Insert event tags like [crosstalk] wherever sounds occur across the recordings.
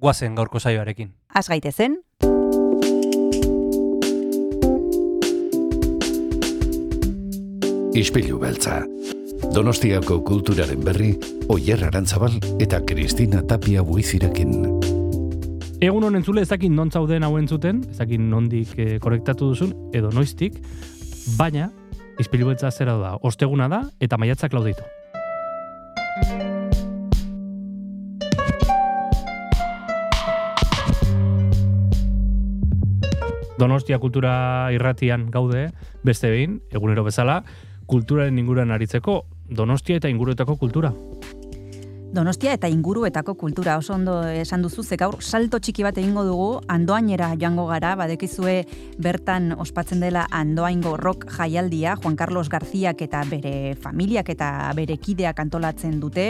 guazen gaurko saioarekin. Az gaitezen, Ispilu beltza. Donostiako kulturaren berri, Oyer Arantzabal eta Kristina Tapia buizirekin. Egun honen zule ezakin non zauden hauen zuten, ezakin nondik e, korektatu duzun, edo noiztik, baina, izpilu beltza zera da, osteguna da, eta maiatzak lauditu. Donostia kultura irratian gaude, beste behin, egunero bezala, kulturaren inguruan aritzeko, Donostia eta inguruetako kultura. Donostia eta inguruetako kultura oso ondo esan duzu, ze gaur salto txiki bat egingo dugu, andoainera joango gara, badekizue bertan ospatzen dela andoaingo rock jaialdia, Juan Carlos Garziak eta bere familiak eta bere kideak antolatzen dute,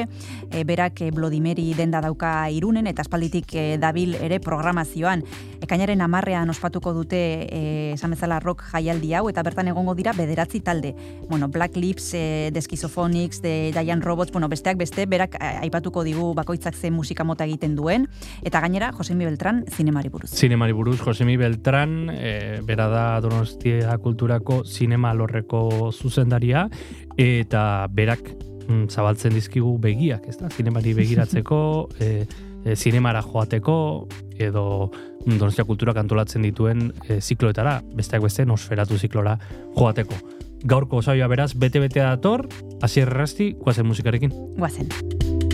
e, berak e, Blodimeri denda dauka irunen eta espalditik e, dabil ere programazioan. Ekainaren amarrean ospatuko dute e, esan bezala rock jaialdi hau, eta bertan egongo dira bederatzi talde. Bueno, Black Lips, e, The Schizophonics, The Giant Robots, bueno, besteak beste, berak aipatuko digu bakoitzak ze musika mota egiten duen, eta gainera Josemi Beltran zinemari buruz. Zinemari buruz, Josemi Beltran, e, bera da Donostia Kulturako zinema lorreko zuzendaria, eta berak mm, zabaltzen dizkigu begiak, ez da? Zinemari begiratzeko, e, [laughs] e, zinemara joateko, edo mm, Donostia Kultura kantolatzen dituen e, zikloetara, besteak beste nosferatu ziklora joateko. Gaurko osaioa beraz, bete-bete dator, hasier errasti, guazen musikarekin. Guazen.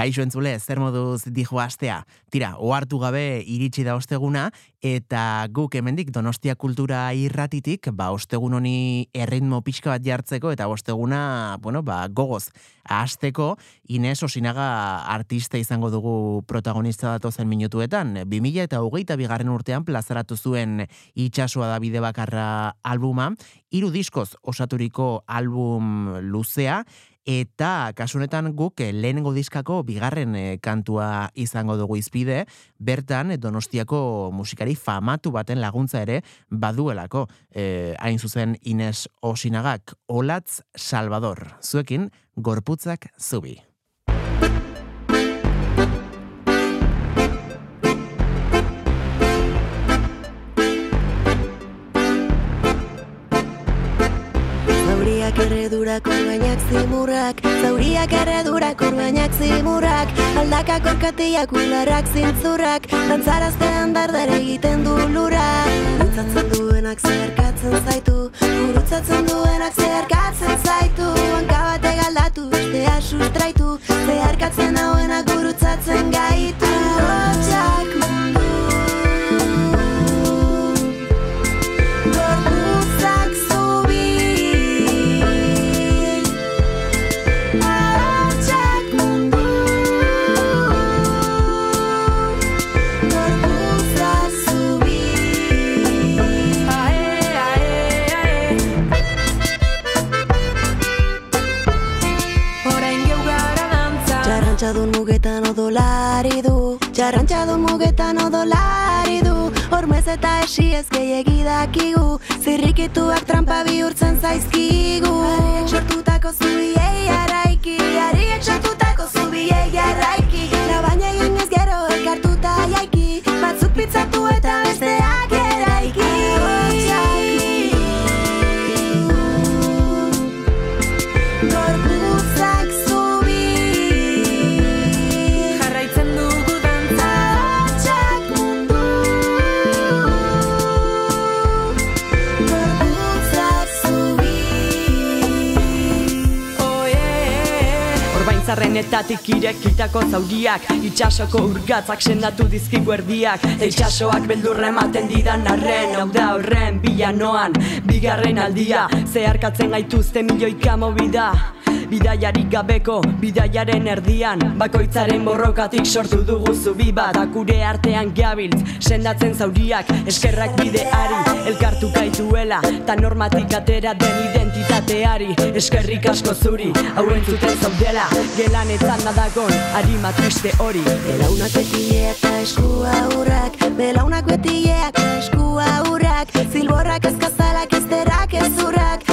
Kaixo entzule, zer moduz dijo astea. Tira, ohartu gabe iritsi da osteguna, eta guk hemendik Donostia Kultura irratitik, ba, ostegun honi erritmo pixka bat jartzeko, eta osteguna, bueno, ba, gogoz, hasteko Ines Osinaga artista izango dugu protagonista datozen minutuetan. 2000 eta hogeita bigarren urtean plazaratu zuen itxasua da bide bakarra albuma, hiru diskoz osaturiko album luzea, eta kasunetan guk eh, lehenengo diskako bigarren eh, kantua izango dugu izpide, bertan eh, Donostiako musikari famatu baten laguntza ere baduelako. E, hain zuzen Ines Osinagak, Olatz Salvador, zuekin gorputzak zubi. Erredurak orbainak zimurrak Zauriak erredurak orbainak zimurrak Aldakak orkatiak ularrak zintzurrak Dantzaraztean dardar egiten du lura Gurutzatzen duenak zeharkatzen zaitu Gurutzatzen duenak zeharkatzen zaitu Hanka bate galdatu, bestea sustraitu Zeharkatzen hauenak gurutzatzen gaitu. Hotxak du Txarrantxadun mugetan odolari du. Hormez eta esi ez gehiagi dakigu. Zirrikituak trampa bihurtzen zaizkigu. Ariek sortutako zubiei araiki Ariek sortutako zubiei araiki. Labaina egin ez gero elkartuta Orbaintzarrenetatik irekitako zauriak Itxasoko urgatzak sendatu dizkigu erdiak. Eta itxasoak beldurra ematen didan arren Hau da horren bilanoan. Bigarren aldia Zeharkatzen gaituzte milioika mobida Bidaiarik gabeko, bidaiaren erdian. Bakoitzaren borrokatik sortu dugu zubi bat. Akure artean gabiltz, sendatzen zauriak Eskerrak bideari, elkartu kaituela Ta normatik atera den identitateari Eskerrik asko zuri, hauen zuten zaudela Gelanetan nadagon, harima triste hori. Belaunak betileak eta esku aurrak Belaunak betileak eta esku aurrak Zilborrak ezkazalak ez derak ez urrak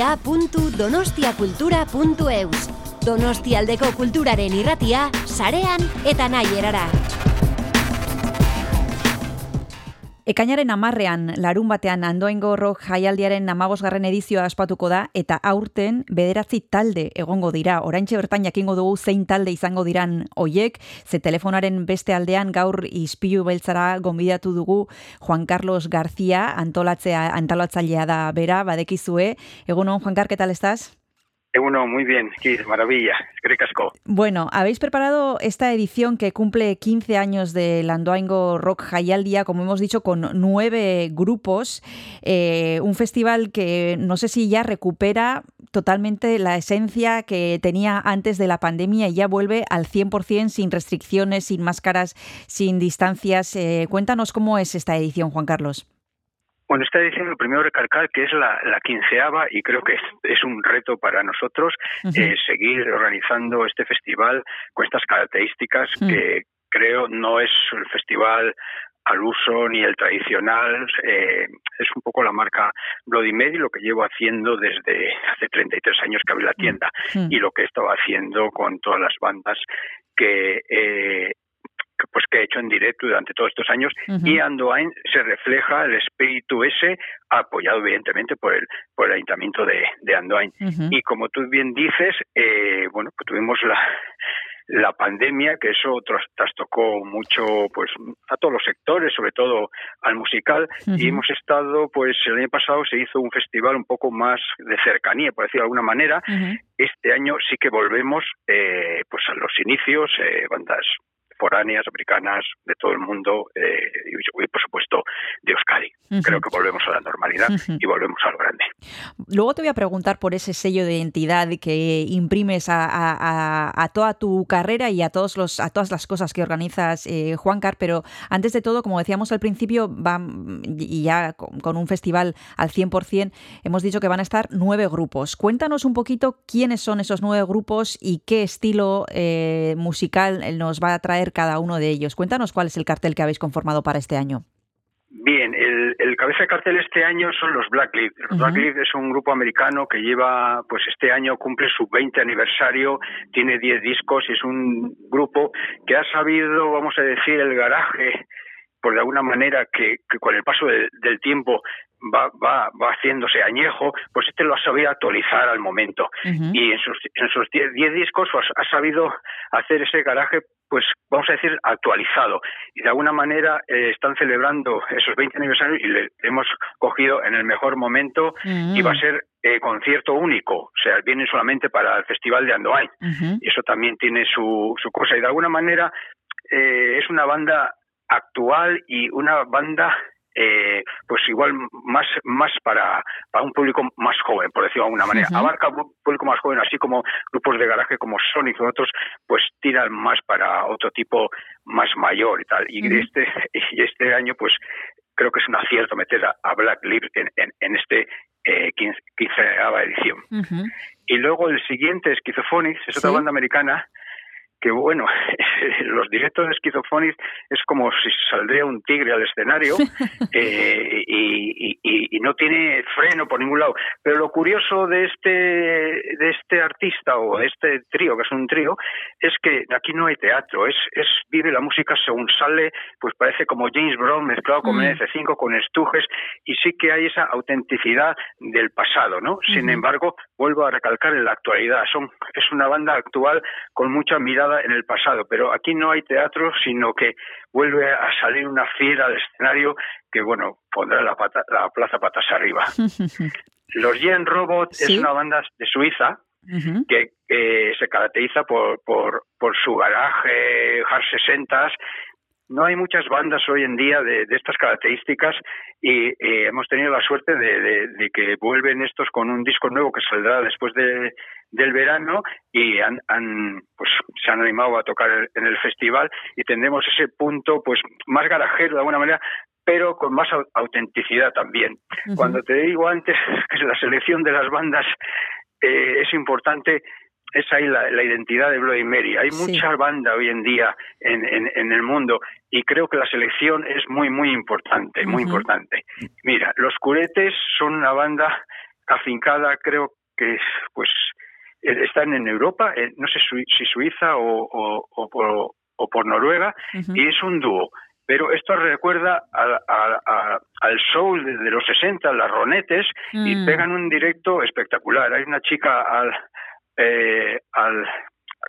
irratia.donostiakultura.eus Donostialdeko kulturaren irratia, sarean eta nahi erara. Ekainaren amarrean, larun batean andoaingo rock jaialdiaren amabosgarren edizioa aspatuko da, eta aurten bederatzi talde egongo dira. Oraintxe bertan jakingo dugu zein talde izango diran hoiek, ze telefonaren beste aldean gaur ispilu beltzara gonbidatu dugu Juan Carlos García, antolatzea, antolatzailea da bera, badekizue. Egunon, Juan Car, ¿qué tal? Uno, muy bien, Kir, maravilla, asko. Bueno, habéis preparado esta edición que cumple 15 años del Andoaingo Rock Jaialdia, como hemos dicho, con nueve grupos. Eh, un festival que no sé si ya recupera totalmente la esencia que tenía antes de la pandemia y ya vuelve al 100% sin restricciones, sin máscaras, sin distancias. Eh, cuéntanos cómo es esta edición, Juan Carlos. Bueno, esta edición lo primero recalcar que es la, la quinceava y creo que es, es un reto para nosotros eh, seguir organizando este festival con estas características que creo no es el festival al uso ni el tradicional, eh, es un poco la marca Bloody Mary, lo que llevo haciendo desde hace 33 años que abrí la tienda Mm. y lo que he estado haciendo con todas las bandas que, eh, que, pues que he hecho en directo durante todos estos años y Andoain se refleja el espíritu ese apoyado evidentemente por el por el ayuntamiento de, de Andoain y como tú bien dices eh, bueno pues tuvimos la la pandemia que eso tras- trastocó mucho pues a todos los sectores sobre todo al musical y hemos estado pues el año pasado se hizo un festival un poco más de cercanía por decirlo de alguna manera. Este año sí que volvemos eh, pues a los inicios, eh, bandas foráneas, americanas, de todo el mundo eh, y, por supuesto de Euskadi. Creo que volvemos a la normalidad y volvemos a lo grande. Luego te voy a preguntar por ese sello de identidad que imprimes a, a- a- a toda tu carrera y a, todos los, a todas las cosas que organizas, eh, Juancar, pero antes de todo, como decíamos al principio, van, y ya con, con un festival al 100%, hemos dicho que van a estar nueve grupos. Cuéntanos un poquito quiénes son esos nueve grupos y qué estilo eh, musical nos va a traer cada uno de ellos. Cuéntanos cuál es el cartel que habéis conformado para este año. Bien, el, el cabeza de cartel este año son los Black Leaf. Los. Black Leaf es un grupo americano que lleva, pues este año cumple su 20 aniversario, tiene 10 discos y es un grupo que ha sabido, vamos a decir, el garaje, por de alguna manera que, que con el paso del, del tiempo va, va, va haciéndose añejo, pues este lo ha sabido actualizar al momento. Y en sus, en sus 10 10 discos pues, ha sabido hacer ese garaje, pues vamos a decir, actualizado. Y de alguna manera eh, están celebrando esos 20 aniversarios y le hemos cogido en el mejor momento y va a ser eh, concierto único. O sea, vienen solamente para el Festival de Andoain. Y eso también tiene su, su cosa. Y de alguna manera eh, es una banda actual y una banda eh, pues igual más más para, para un público más joven, por decirlo de alguna manera. Abarca un público más joven, así como grupos de garaje como Sonic y otros, pues tiran más para otro tipo más mayor y tal. Y este [laughs] y este año, pues creo que es un acierto meter a, a Black Lips en, en, en este eh, 15, 15 edición. Y luego el siguiente, Schizophonics, es otra banda americana que bueno, [laughs] los directos de es como si saldría un tigre al escenario eh, y, y, no tiene freno por ningún lado. Pero lo curioso de este de este artista o de este trío, que es un trío, es que aquí no hay teatro, es, es vive la música según sale, pues parece como James Brown mezclado con mm. 5 con estujes, y sí que hay esa autenticidad del pasado, ¿no? Sin embargo, vuelvo a recalcar en la actualidad, son es una banda actual con mucha mirada en el pasado, pero aquí no hay teatro, sino que vuelve a salir una fiera al escenario que, bueno, pondrá la, la plaza patas arriba. [laughs] Los Gen Robot es una banda de Suiza que se caracteriza por, por, por su garaje, hard 60 no hay muchas bandas hoy en día de, estas características y eh, hemos tenido la suerte de, que vuelven estos con un disco nuevo que saldrá después de, del verano y han, pues se han animado a tocar en el festival y tendremos ese punto pues más garajero de alguna manera pero con más autenticidad también. Cuando te digo antes [laughs] que la selección de las bandas eh, es importante, es ahí la, identidad de Bloody Mary. Hay mucha banda hoy en día en, en, el mundo y creo que la selección es muy, muy importante, muy importante. Mira, los Curetes son una banda afincada, creo que pues eh, están en Europa, eh, no sé si Suiza o, o, o, por, o por, Noruega, y es un dúo. Pero esto recuerda al soul de, los 60, las ronetes, y mm. pegan un directo espectacular. Hay una chica al, eh, al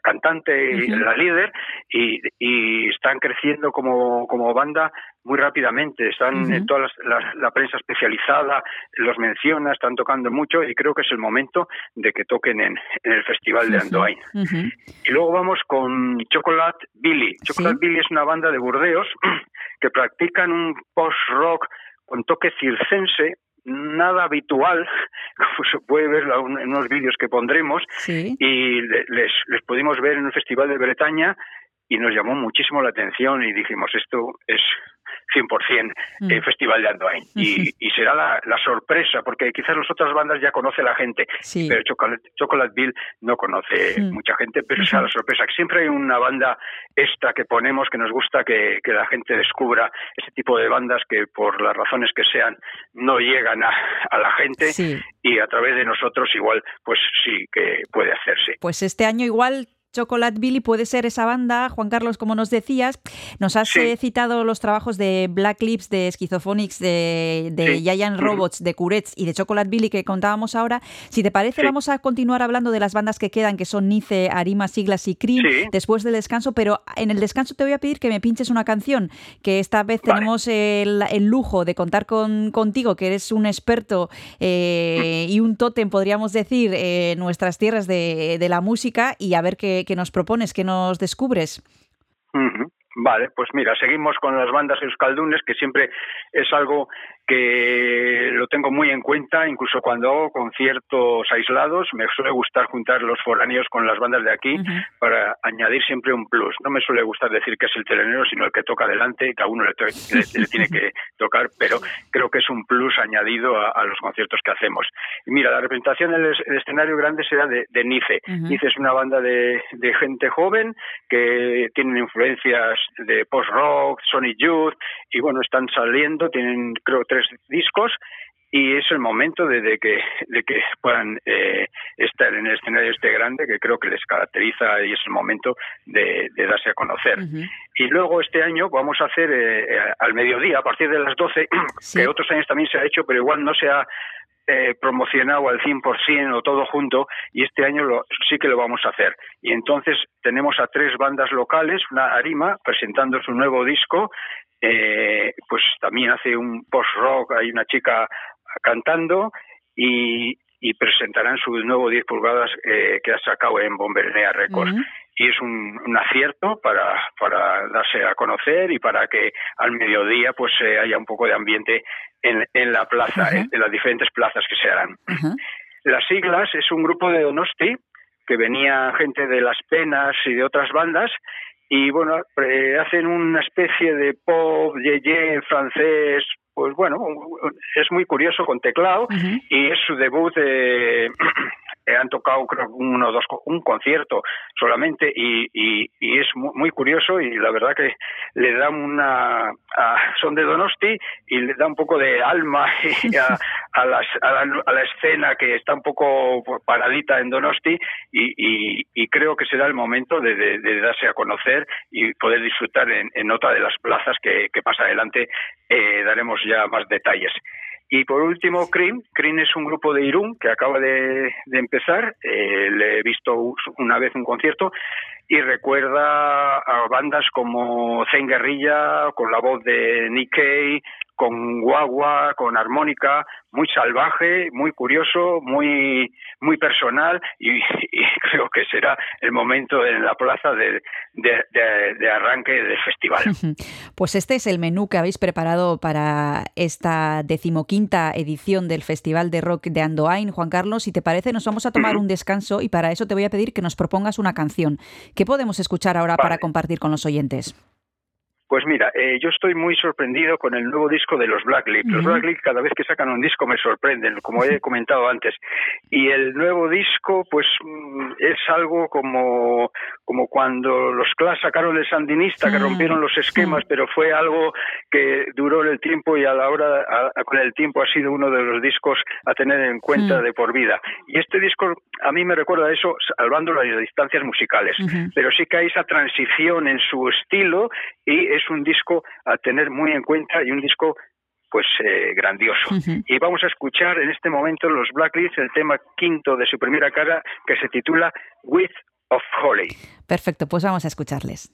cantante y la líder y, y, están creciendo como, como banda muy rápidamente. Están en toda la, prensa especializada, los menciona, están tocando mucho y creo que es el momento de que toquen en, en el Festival de Andoain. Y luego vamos con Chocolate Billy. Chocolate Billy es una banda de Burdeos [clears throat] que practican un post-rock con toque circense nada habitual, [laughs] como se puede ver en unos vídeos que pondremos, y les, les pudimos ver en un festival de Bretaña y nos llamó muchísimo la atención y dijimos, esto es 100% el mm. Festival de Andoain. y, y, será la, la, sorpresa, porque quizás las otras bandas ya conoce la gente, pero Chocolate, Chocolateville no conoce mucha gente, pero será la sorpresa. Siempre hay una banda esta que ponemos que nos gusta que, que, la gente descubra ese tipo de bandas que por las razones que sean no llegan a, a la gente y a través de nosotros igual pues sí que puede hacerse. Pues este año igual Chocolate Billy puede ser esa banda, Juan Carlos, como nos decías. Nos has eh, citado los trabajos de Black Lips, de Schizophonics, de, de Giant Robots, de Curets y de Chocolate Billy que contábamos ahora. Si te parece, vamos a continuar hablando de las bandas que quedan, que son Nice, Arima, Siglas y Cream, después del descanso. Pero en el descanso te voy a pedir que me pinches una canción, que esta vez tenemos el, lujo de contar con, contigo, que eres un experto eh, y un tótem, podríamos decir, en nuestras tierras de, de la música y a ver qué que, nos propones, que nos descubres. Vale, pues mira, seguimos con las bandas euskaldunes, que siempre es algo que lo tengo muy en cuenta, incluso cuando hago conciertos aislados, me suele gustar juntar los foráneos con las bandas de aquí para añadir siempre un plus. No me suele gustar decir que es el telenero, sino el que toca adelante y que a uno le, [laughs] tiene que tocar, pero creo que es un plus añadido a, los conciertos que hacemos. Y mira, la representación del escenario grande será de, Nice. Nice es una banda de, de gente joven que tienen influencias de post-rock, Sonic Youth, y bueno, están saliendo, tienen creo tres discos y es el momento de, que, de que puedan eh, estar en el escenario este grande que creo que les caracteriza y es el momento de, darse a conocer. Y luego este año vamos a hacer eh, al mediodía, a partir de las 12, [clears throat] que otros años también se ha hecho, pero igual no se ha eh, promocionado al 100% o todo junto y este año lo, sí que lo vamos a hacer. Y entonces tenemos a tres bandas locales, una Arima presentando su nuevo disco, eh, pues también hace un post-rock, hay una chica cantando y, y presentarán su nuevo 10 pulgadas eh, que ha sacado en Bombernea Records. Y es un, acierto para, para darse a conocer y para que al mediodía pues eh, haya un poco de ambiente en, en la plaza, en, las diferentes plazas que se harán. Las siglas es un grupo de Donosti que venía gente de Las Penas y de otras bandas y bueno, hacen una especie de pop, yeye, francés, pues bueno, es muy curioso con teclado y es su debut de [clears throat] eh, han tocado creo uno dos un concierto solamente y, y, es muy, curioso y la verdad que le da una son de Donosti y le da un poco de alma [laughs] a, a, las, a, la, escena que está un poco paradita en Donosti y, y creo que será el momento de, darse a conocer y poder disfrutar en, en otra de las plazas que, que más adelante eh, daremos ya más detalles. Y por último, Cream. Cream es un grupo de Irún que acaba de, empezar. Eh, le he visto una vez un concierto y recuerda a bandas como Zen Guerrilla, con la voz de Nick Cave, con guagua, con armónica, muy salvaje, muy curioso, muy muy personal y, [laughs] creo que será el momento en la plaza de, de, arranque del festival. [laughs] Pues este es el menú que habéis preparado para esta decimoquinta edición del Festival de Rock de Andoain. Juan Carlos, si te parece, nos vamos a tomar un descanso y para eso te voy a pedir que nos propongas una canción. ¿Qué podemos escuchar ahora para compartir con los oyentes? Pues mira, eh, yo estoy muy sorprendido con el nuevo disco de los Black Los Black cada vez que sacan un disco me sorprenden, como he comentado antes. Y el nuevo disco, pues mm, es algo como, como cuando los Clash sacaron el Sandinista, que rompieron los esquemas, pero fue algo que duró el tiempo y a la hora, con el tiempo ha sido uno de los discos a tener en cuenta de por vida. Y este disco a mí me recuerda eso, salvando las distancias musicales, pero sí que hay esa transición en su estilo y es un disco a tener muy en cuenta y un disco pues eh, grandioso. Y vamos a escuchar en este momento los Blacklist, el tema quinto de su primera cara que se titula With of Holly. Perfecto, pues vamos a escucharles.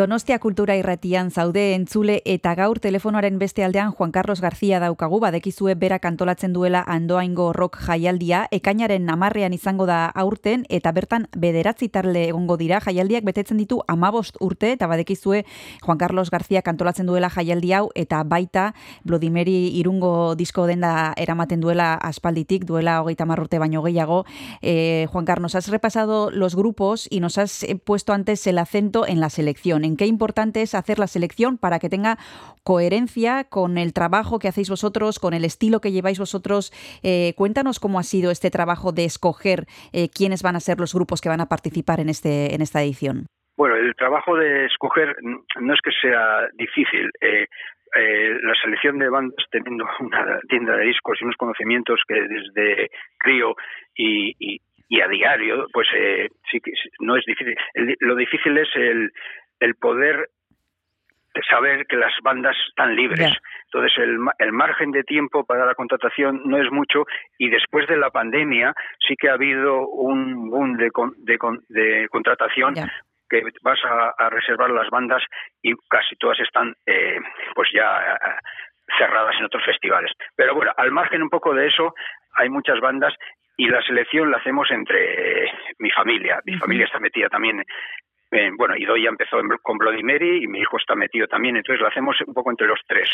Donostia Kultura Irratian zaude entzule eta gaur telefonoaren beste aldean Juan Carlos García daukagu. Badekizue berak antolatzen duela Andoaingo Rock Jaialdia. Ekainaren namarrean izango da aurten eta bertan bederatzi tarle egongo dira. Jaialdiak betetzen ditu amabost urte eta badekizue Juan Carlos García antolatzen duela jaialdi hau eta baita Blodimeri irungo disko denda eramaten duela aspalditik duela hogeita marrurte baino gehiago. Eh, Juan Carlos, has repasado los grupos y nos has puesto antes el acento en la selección qué importante es hacer la selección para que tenga coherencia con el trabajo que hacéis vosotros, con el estilo que lleváis vosotros. Eh, cuéntanos cómo ha sido este trabajo de escoger eh, quiénes van a ser los grupos que van a participar en, este, en esta edición. Bueno, el trabajo de escoger no es que sea difícil. Eh, la selección de bandas teniendo [laughs] una tienda de discos y unos conocimientos que desde crío y, y, a diario, pues sí que no es difícil. lo difícil es el, el poder saber que las bandas están libres. Entonces, el, el, margen de tiempo para la contratación no es mucho y después de la pandemia sí que ha habido un boom de, de, de contratación que vas a, reservar las bandas y casi todas están eh, pues ya eh, cerradas en otros festivales. Pero bueno, al margen un poco de eso, hay muchas bandas y la selección la hacemos entre mi familia. Mi familia está metida también eh, bueno, Idoia empezó con Bloody Mary y mi hijo está metido también, entonces lo hacemos un poco entre los tres.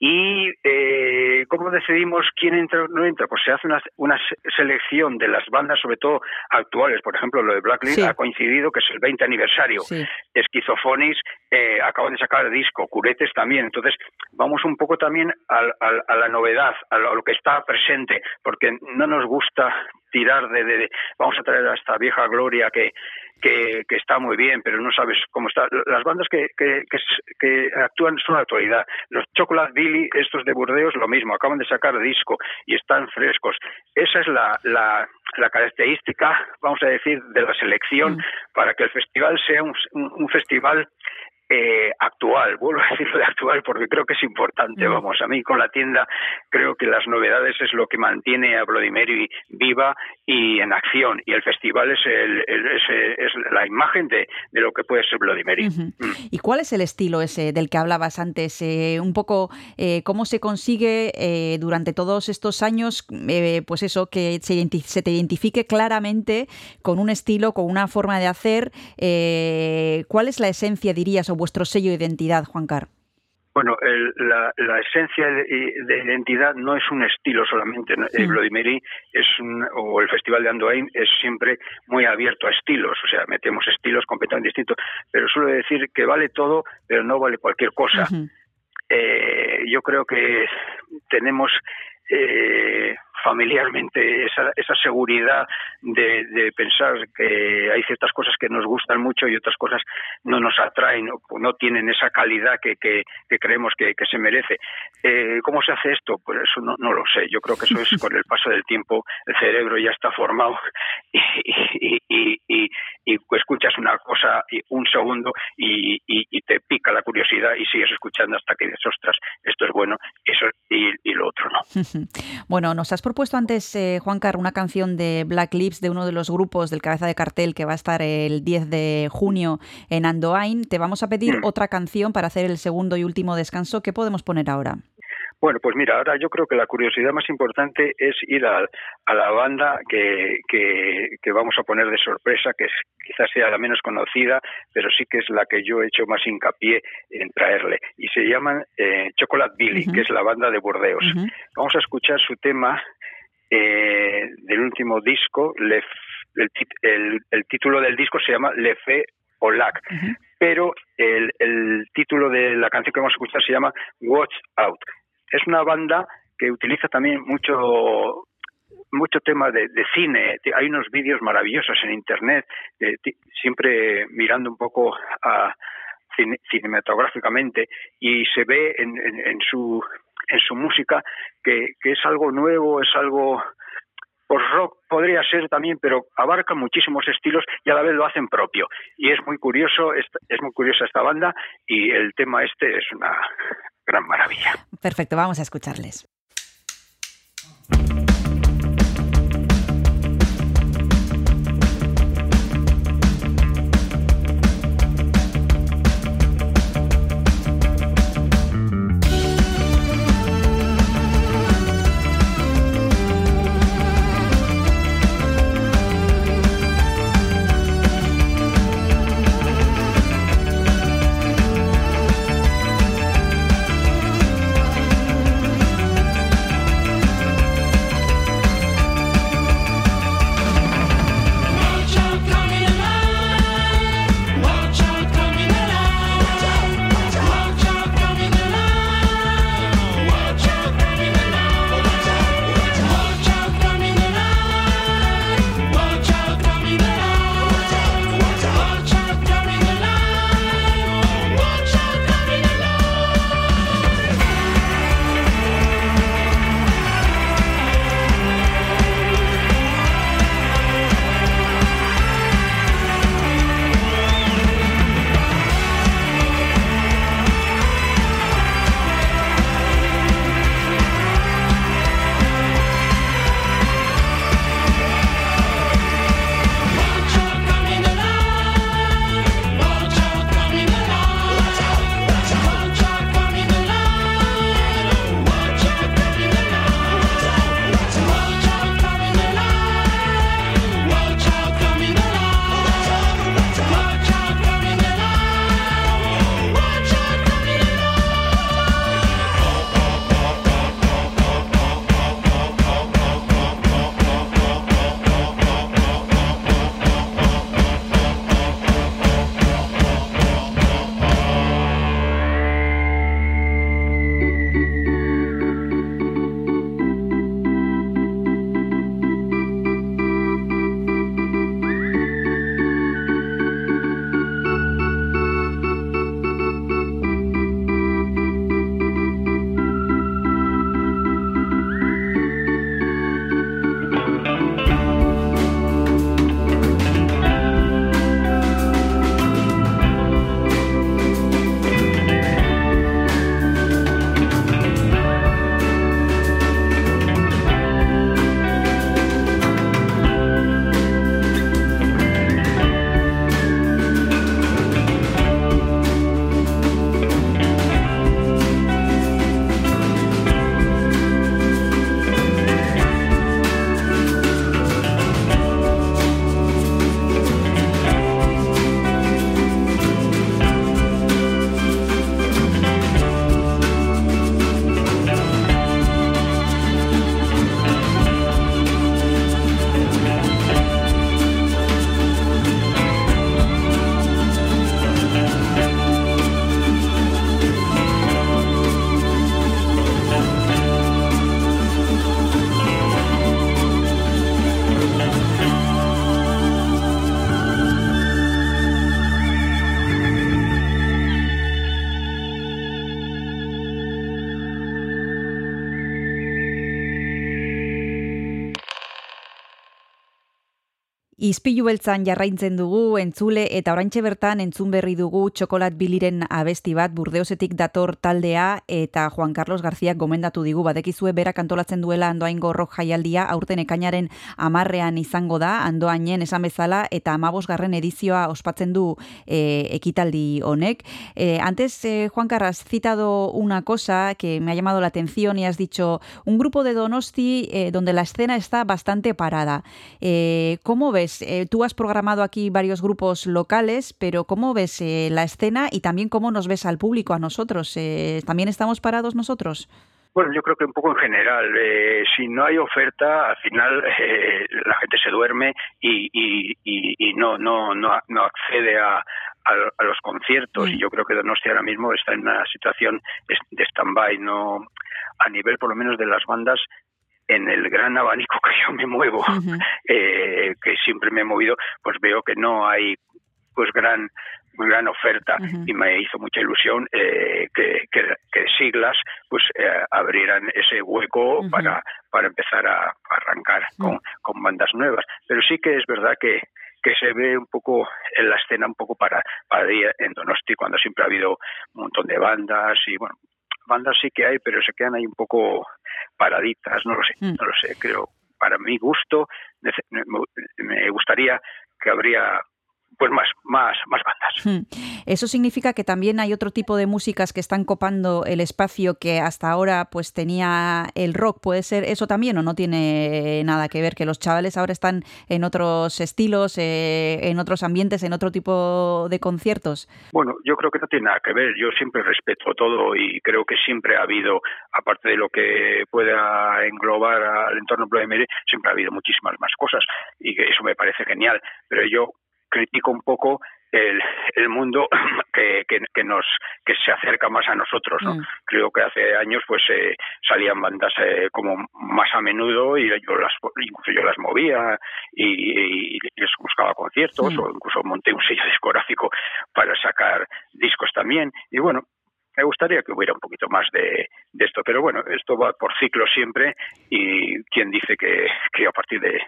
¿Y eh, cómo decidimos quién entra o no entra? Pues se hace una, una, selección de las bandas, sobre todo actuales. Por ejemplo, lo de Blacklist ha coincidido que es el 20 aniversario. Sí. Esquizofonis eh, acaban de sacar el disco, Curetes también. Entonces, vamos un poco también a, a, la novedad, a lo, que está presente, porque no nos gusta tirar de, de, vamos a traer a esta vieja gloria que, que, que, está muy bien, pero no sabes cómo está. Las bandas que, que, que, actúan son la actualidad. Los Chocolate Billy, estos de Burdeos, lo mismo, acaban de sacar disco y están frescos. Esa es la, la, la característica, vamos a decir, de la selección mm. para que el festival sea un, un, un festival eh, actual, vuelvo a decirlo de actual porque creo que es importante, mm. vamos, a mí con la tienda creo que las novedades es lo que mantiene a Bloody viva y en acción y el festival es, el, es, la imagen de, de, lo que puede ser Bloody Mary. Mm. ¿Y cuál es el estilo ese del que hablabas antes? Eh, un poco eh, cómo se consigue eh, durante todos estos años, eh, pues eso, que se, se, te identifique claramente con un estilo, con una forma de hacer. ¿Cuál es la esencia, dirías, vuestro sello de identidad, Juan Car? Bueno, el, la, la, esencia de, de, identidad no es un estilo solamente. El Bloody Mary es un, o el Festival de Andoain es siempre muy abierto a estilos, o sea, metemos estilos completamente distintos. Pero suelo decir que vale todo, pero no vale cualquier cosa. Uh -huh. eh, yo creo que tenemos eh, familiarmente esa, esa seguridad de, de, pensar que hay ciertas cosas que nos gustan mucho y otras cosas no nos atraen o no tienen esa calidad que, que, que creemos que, que, se merece. Eh, ¿Cómo se hace esto? Pues eso no, no, lo sé. Yo creo que eso es [laughs] con el paso del tiempo, el cerebro ya está formado [laughs] y, y, y, y, y escuchas una cosa un segundo y, y, te pica la curiosidad y sigues escuchando hasta que dices, ostras, esto es bueno eso y, y lo otro no. [laughs] Bueno, nos has propuesto antes, eh, Juan Car, una canción de Black Lips de uno de los grupos del cabeza de cartel que va a estar el 10 de junio en Andoain. Te vamos a pedir mm. otra canción para hacer el segundo y último descanso. ¿Qué podemos poner ahora? Bueno, pues mira, ahora yo creo que la curiosidad más importante es ir a, a la banda que, que, que, vamos a poner de sorpresa, que es, quizás sea la menos conocida, pero sí que es la que yo he hecho más hincapié en traerle. Y se llaman eh, Chocolate Billy, uh -huh. que es la banda de Burdeos. Uh -huh. Vamos a escuchar su tema eh, del último disco, Le, el, el, el, título del disco se llama Le Fe. Uh -huh. Pero el, el título de la canción que vamos a escuchar se llama Watch Out es una banda que utiliza también mucho mucho tema de, de cine. Hay unos vídeos maravillosos en internet, de, siempre mirando un poco a cine, cinematográficamente y se ve en, en, en, su en su música que, que es algo nuevo, es algo pues rock podría ser también, pero abarca muchísimos estilos y a la vez lo hacen propio. Y es muy curioso, es, es muy curiosa esta banda y el tema este es una gran maravilla. Perfecto, vamos a escucharles. Izpilu beltzan jarraintzen dugu, entzule eta oraintxe bertan entzun berri dugu txokolat biliren abesti bat burdeosetik dator taldea eta Juan Carlos García gomendatu digu badekizue berak antolatzen duela andoaingo rock jaialdia aurten ekainaren amarrean izango da andoainen esan bezala eta amabosgarren edizioa ospatzen du e, ekitaldi honek. E, antes, e, Juan Carlos, has citado una cosa que me ha llamado la atención y has dicho un grupo de Donosti eh, donde la escena está bastante parada. Eh, ¿Cómo ves? Eh, tú has programado aquí varios grupos locales, pero ¿cómo ves eh, la escena y también cómo nos ves al público, a nosotros? Eh, ¿También estamos parados nosotros? Bueno, yo creo que un poco en general. Eh, si no hay oferta, al final [laughs] eh, la gente se duerme y, y, y, y no, no, no, no accede a, a, a los conciertos. Mm. Y yo creo que Donostia ahora mismo está en una situación de stand-by, no a nivel por lo menos de las bandas en el gran abanico que yo me muevo, eh, que siempre me he movido, pues veo que no hay pues gran gran oferta. Y me hizo mucha ilusión eh, que, que, que siglas pues eh, abrieran ese hueco para, para empezar a, a arrancar con, con bandas nuevas. Pero sí que es verdad que, que se ve un poco en la escena un poco para, para en Donosti cuando siempre ha habido un montón de bandas y bueno, bandas sí que hay, pero se quedan ahí un poco paraditas, no lo sé, Mm. no lo sé, creo, para mi gusto, me gustaría que habría pues más, más, más bandas. Hmm. Eso significa que también hay otro tipo de músicas que están copando el espacio que hasta ahora pues tenía el rock. ¿Puede ser eso también o no tiene nada que ver? Que los chavales ahora están en otros estilos, eh, en otros ambientes, en otro tipo de conciertos. Bueno, yo creo que no tiene nada que ver. Yo siempre respeto todo y creo que siempre ha habido, aparte de lo que pueda englobar al entorno Mary, siempre ha habido muchísimas más cosas y que eso me parece genial. Pero yo critico un poco el, el mundo [clears throat] que, que, que nos que se acerca más a nosotros no Mm. creo que hace años pues eh, salían bandas eh, como más a menudo y yo las incluso yo las movía y, y les buscaba conciertos Mm. o incluso monté un sello discográfico para sacar discos también y bueno me gustaría que hubiera un poquito más de, de esto, pero bueno, esto va por ciclos siempre y quien dice que, que a partir de,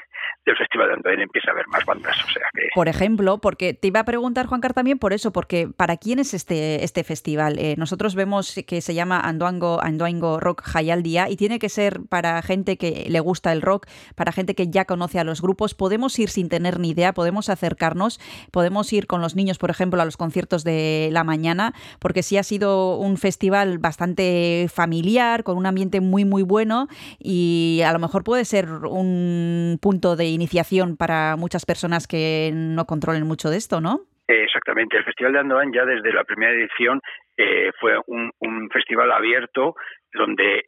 del Festival de Andoain empieza a haber más bandas, o sea que... Por ejemplo, porque te iba a preguntar, Juan Car, también por eso, porque ¿para quién es este, este festival? Eh, nosotros vemos que se llama Andoango, Andoaingo Rock Jaialdia y tiene que ser para gente que le gusta el rock, para gente que ya conoce a los grupos. Podemos ir sin tener ni idea, podemos acercarnos, podemos ir con los niños, por ejemplo, a los conciertos de la mañana, porque sí ha sido un festival bastante familiar, con un ambiente muy, muy bueno y a lo mejor puede ser un punto de iniciación para muchas personas que no controlen mucho de esto, ¿no? Exactamente, el Festival de Andoain ya desde la primera edición eh, fue un festival abierto donde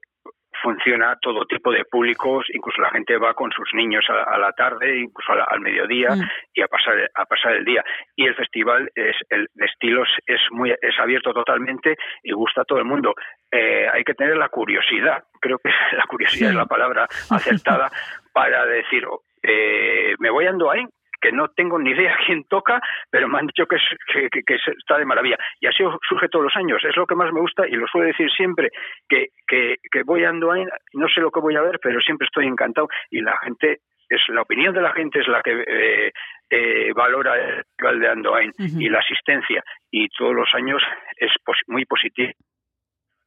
funciona todo tipo de públicos, incluso la gente va con sus niños a, a la tarde, incluso la- al mediodía Mm. y a pasar a pasar el día. Y el festival es el de estilos es muy es abierto totalmente y gusta a todo el mundo. Eh, hay que tener la curiosidad, creo que [laughs] la curiosidad Sí. es la palabra [laughs] acertada para decir eh, me voy a Andoain que no tengo ni idea [laughs] quién toca, pero me han dicho que, es, que, que- que es- está de maravilla. Y así surge todos los años. Es lo que más me gusta y lo suelo decir siempre, que, que, que voy a Andoain, no sé lo que voy a ver, pero siempre estoy encantado y la gente, es la opinión de la gente es la que eh, eh, valora el festival de Andoain y la asistencia. Y todos los años es pos- muy positivo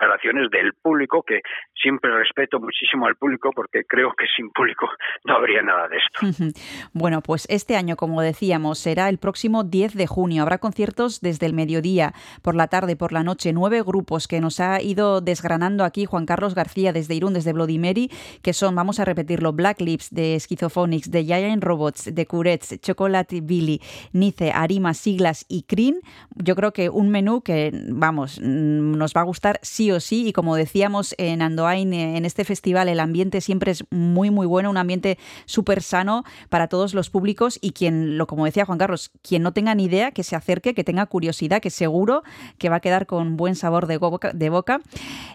declaraciones del público, que siempre respeto muchísimo al público porque creo que sin público no habría nada de esto. Bueno, pues este año, como decíamos, será el próximo 10 de junio. Habrá conciertos desde el mediodía, por la tarde, por la noche, nueve grupos que nos ha ido desgranando aquí Juan Carlos García desde Irún, desde Bloody Mary, que son, vamos a repetirlo, Black Lips, de Schizophonics, de Giant Robots, de Curets, Chocolate Billy, Nice, Arima, Siglas y Crin. Yo creo que un menú que, vamos, mm, nos va a gustar sí o sí. Y como decíamos en Andoain, eh, en este festival, el ambiente siempre es muy, muy bueno, un ambiente súper sano para todos los públicos y quien, lo como decía Juan Carlos, quien no tenga ni idea, que se acerque, que tenga curiosidad, que seguro que va a quedar con buen sabor de boca. De boca.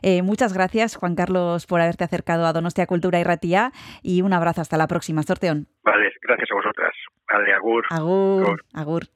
Eh, muchas gracias, Juan Carlos, por haberte acercado a Donostia Cultura y Ratía y un abrazo hasta la próxima. Sorteón. Vale, gracias a vosotras. Vale, agur. Agur. Agur.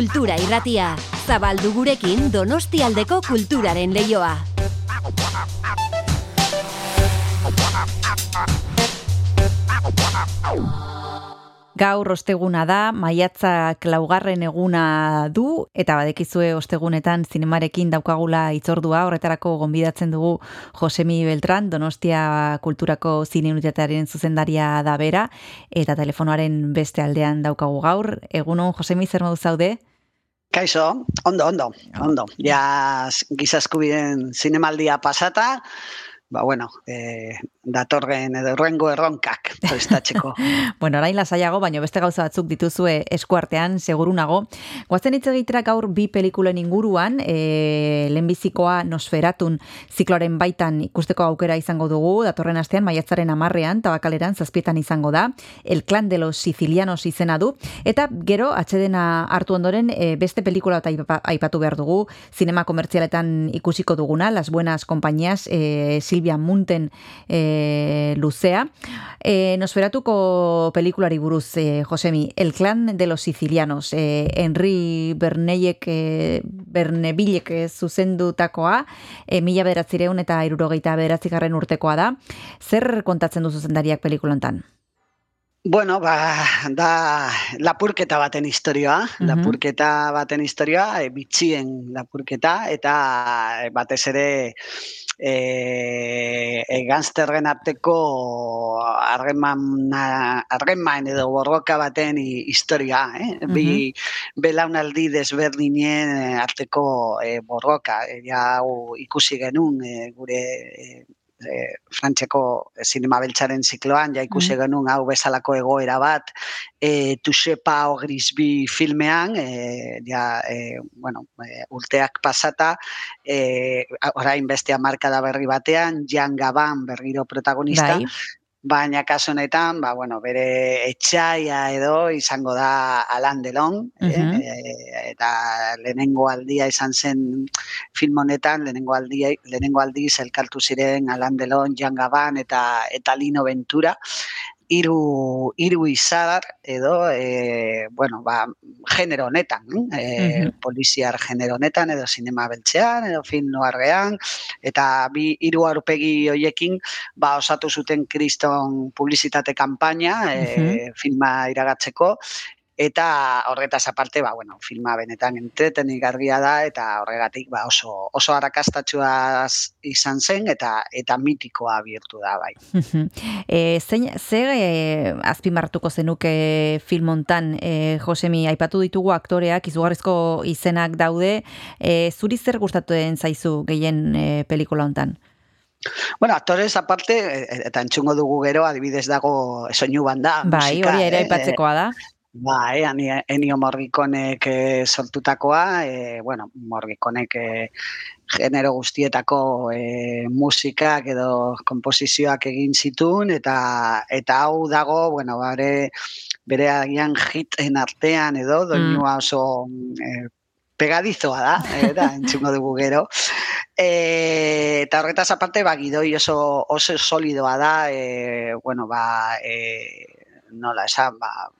Kultura Irratia. Zabaldu gurekin Donostialdeko kulturaren leioa. Gaur osteguna da, maiatzak laugarren eguna du, eta badekizue ostegunetan zinemarekin daukagula itzordua, horretarako gonbidatzen dugu Josemi Beltran, Donostia Kulturako Zine Unitatearen zuzendaria da bera, eta telefonoaren beste aldean daukagu gaur. Egunon, Josemi, zer modu zaude? Kaixo, ondo, ondo, ondo. Ja, gizaskubiden zinemaldia pasata, ba, bueno, e, datorren edo rengo erronkak prestatzeko. [laughs] bueno, orain lasaiago, baina beste gauza batzuk dituzue eskuartean, seguru nago. Guazen hitz egitera gaur bi pelikulen inguruan, e, lehenbizikoa Nosferatun zikloren baitan ikusteko aukera izango dugu, datorren astean, maiatzaren amarrean, tabakaleran zazpietan izango da, El Clan de los Sicilianos izena du, eta gero, atxedena hartu ondoren, e, beste pelikula eta aipatu behar dugu, zinema komertzialetan ikusiko duguna, Las Buenas Compañías, e, Silvia Munten e, luzea. E, Nosferatuko pelikulari buruz, e, Josemi, El clan de los sicilianos, e, Henry Berneiek, e, Bernebilek zuzendutakoa, e, mila beratzireun eta irurogeita beratzigarren urtekoa da. Zer kontatzen duzu zendariak pelikulontan? Bueno, ba, da lapurketa baten historioa, mm lapurketa baten historioa, e, bitxien lapurketa, eta batez ere e, e gazterren arteko argeman edo borroka baten historia, eh? Mm -hmm. Bi belaunaldi desberdinen arteko e, borroka, e, ja, ikusi genuen e, gure e, e, frantzeko sinema beltzaren zikloan, ja ikusi mm. genuen hau bezalako egoera bat, e, tusepa o grisbi filmean, e, ja, e, bueno, e, urteak pasata, e, orain bestea marka da berri batean, Jan Gaban berriro protagonista, Dai baina kasu honetan, ba, bueno, bere etxaia edo izango da Alan Delon, uh eta lehenengo aldia izan zen film honetan, lehenengo aldia, lehenengo aldiz elkartu ziren Alan Delon, Jan Gaban eta eta Lino Ventura, hiru hiru izar edo e, bueno, ba, genero honetan, e, poliziar genero honetan edo sinema beltzean edo film noarrean eta bi hiru aurpegi hoiekin ba osatu zuten Kriston publizitate kanpaina e, filma iragatzeko eta horretaz aparte, ba, bueno, filma benetan entretenik garria da, eta horregatik ba, oso, oso arrakastatxua izan zen, eta eta mitikoa bihurtu da, bai. e, zein, ze e, azpimartuko zenuke filmontan, e, Josemi, aipatu ditugu aktoreak, izugarrizko izenak daude, e, zuri zer den zaizu gehien e, pelikula hontan? Bueno, actores aparte, eta entzungo dugu gero, adibidez dago soinu banda. Bai, hori ere aipatzekoa da. Ba, eh, enio morgikonek e, sortutakoa, e, bueno, morgikonek e, genero guztietako e, musikak edo komposizioak egin zitun, eta eta hau dago, bueno, bare, bere agian hiten artean edo, doinua mm. oso e, pegadizoa da, eta [laughs] entzungo dugu gero. E, eta horretaz aparte, ba, gidoi oso, oso solidoa da, e, bueno, ba, e, nola esan, ba,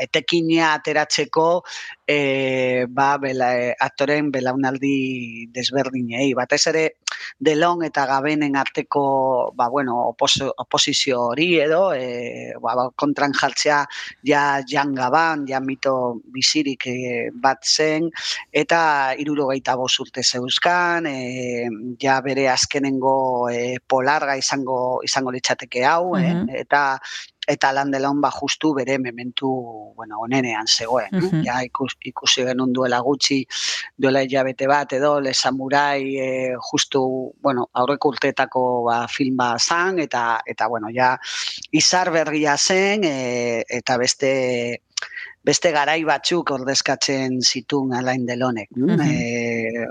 etekina ateratzeko e, ba, bela, e, aktoren belaunaldi desberdinei. Batez ere, delon eta gabenen arteko ba, bueno, oposizio hori edo, e, ba, kontran jartzea ja jan gaban, ja mito bizirik e, bat zen, eta irurogeita urte zeuzkan, e, ja bere azkenengo e, polarga izango izango litzateke hau, mm eta eta landelon ba justu bere mementu bueno onenean zegoen uh ja ikus, ikusi genun duela gutxi duela ilabete bat edo le samurai e, justu bueno aurreko urteetako ba film ba zan eta eta bueno ja izar berria zen e, eta beste beste garai batzuk ordezkatzen zitun alain delonek uh -huh. e,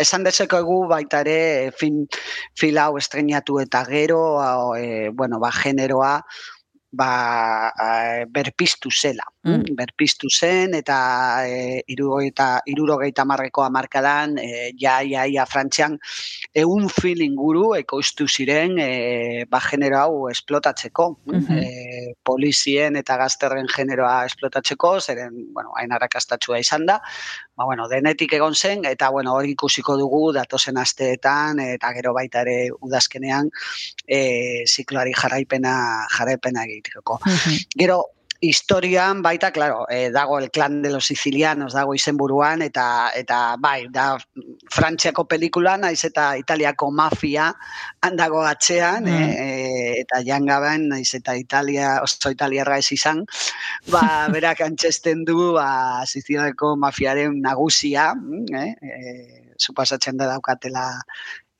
esan dezeko egu baita ere fin, fil hau estrenatu eta gero, e, bueno, ba, generoa, ba, e, berpiztu zela. Mm. Berpiztu zen eta e, irurogeita, irurogeita marreko amarkadan e, ja, ja, ja, frantzian egun fil inguru ekoiztu ziren e, ba, genero hau esplotatzeko. Mm polizien eta gazterren generoa esplotatzeko, zeren, bueno, hain arrakastatxua izan da, ba, bueno, denetik egon zen, eta bueno, hori ikusiko dugu datozen asteetan, eta gero baita ere udazkenean, e, zikloari jarraipena, jarraipena egiteko. Gero, historian baita, claro, eh, dago el clan de los sicilianos, dago izenburuan, eta, eta bai, da Frantziako pelikula, naiz eta Italiako mafia handago atzean, mm. eh, eta jangaben, naiz eta Italia, oso italiarra ez izan, ba, [laughs] berak antxesten du, ba, Siciliako mafiaren nagusia, mm, eh, eh, supasatzen da daukatela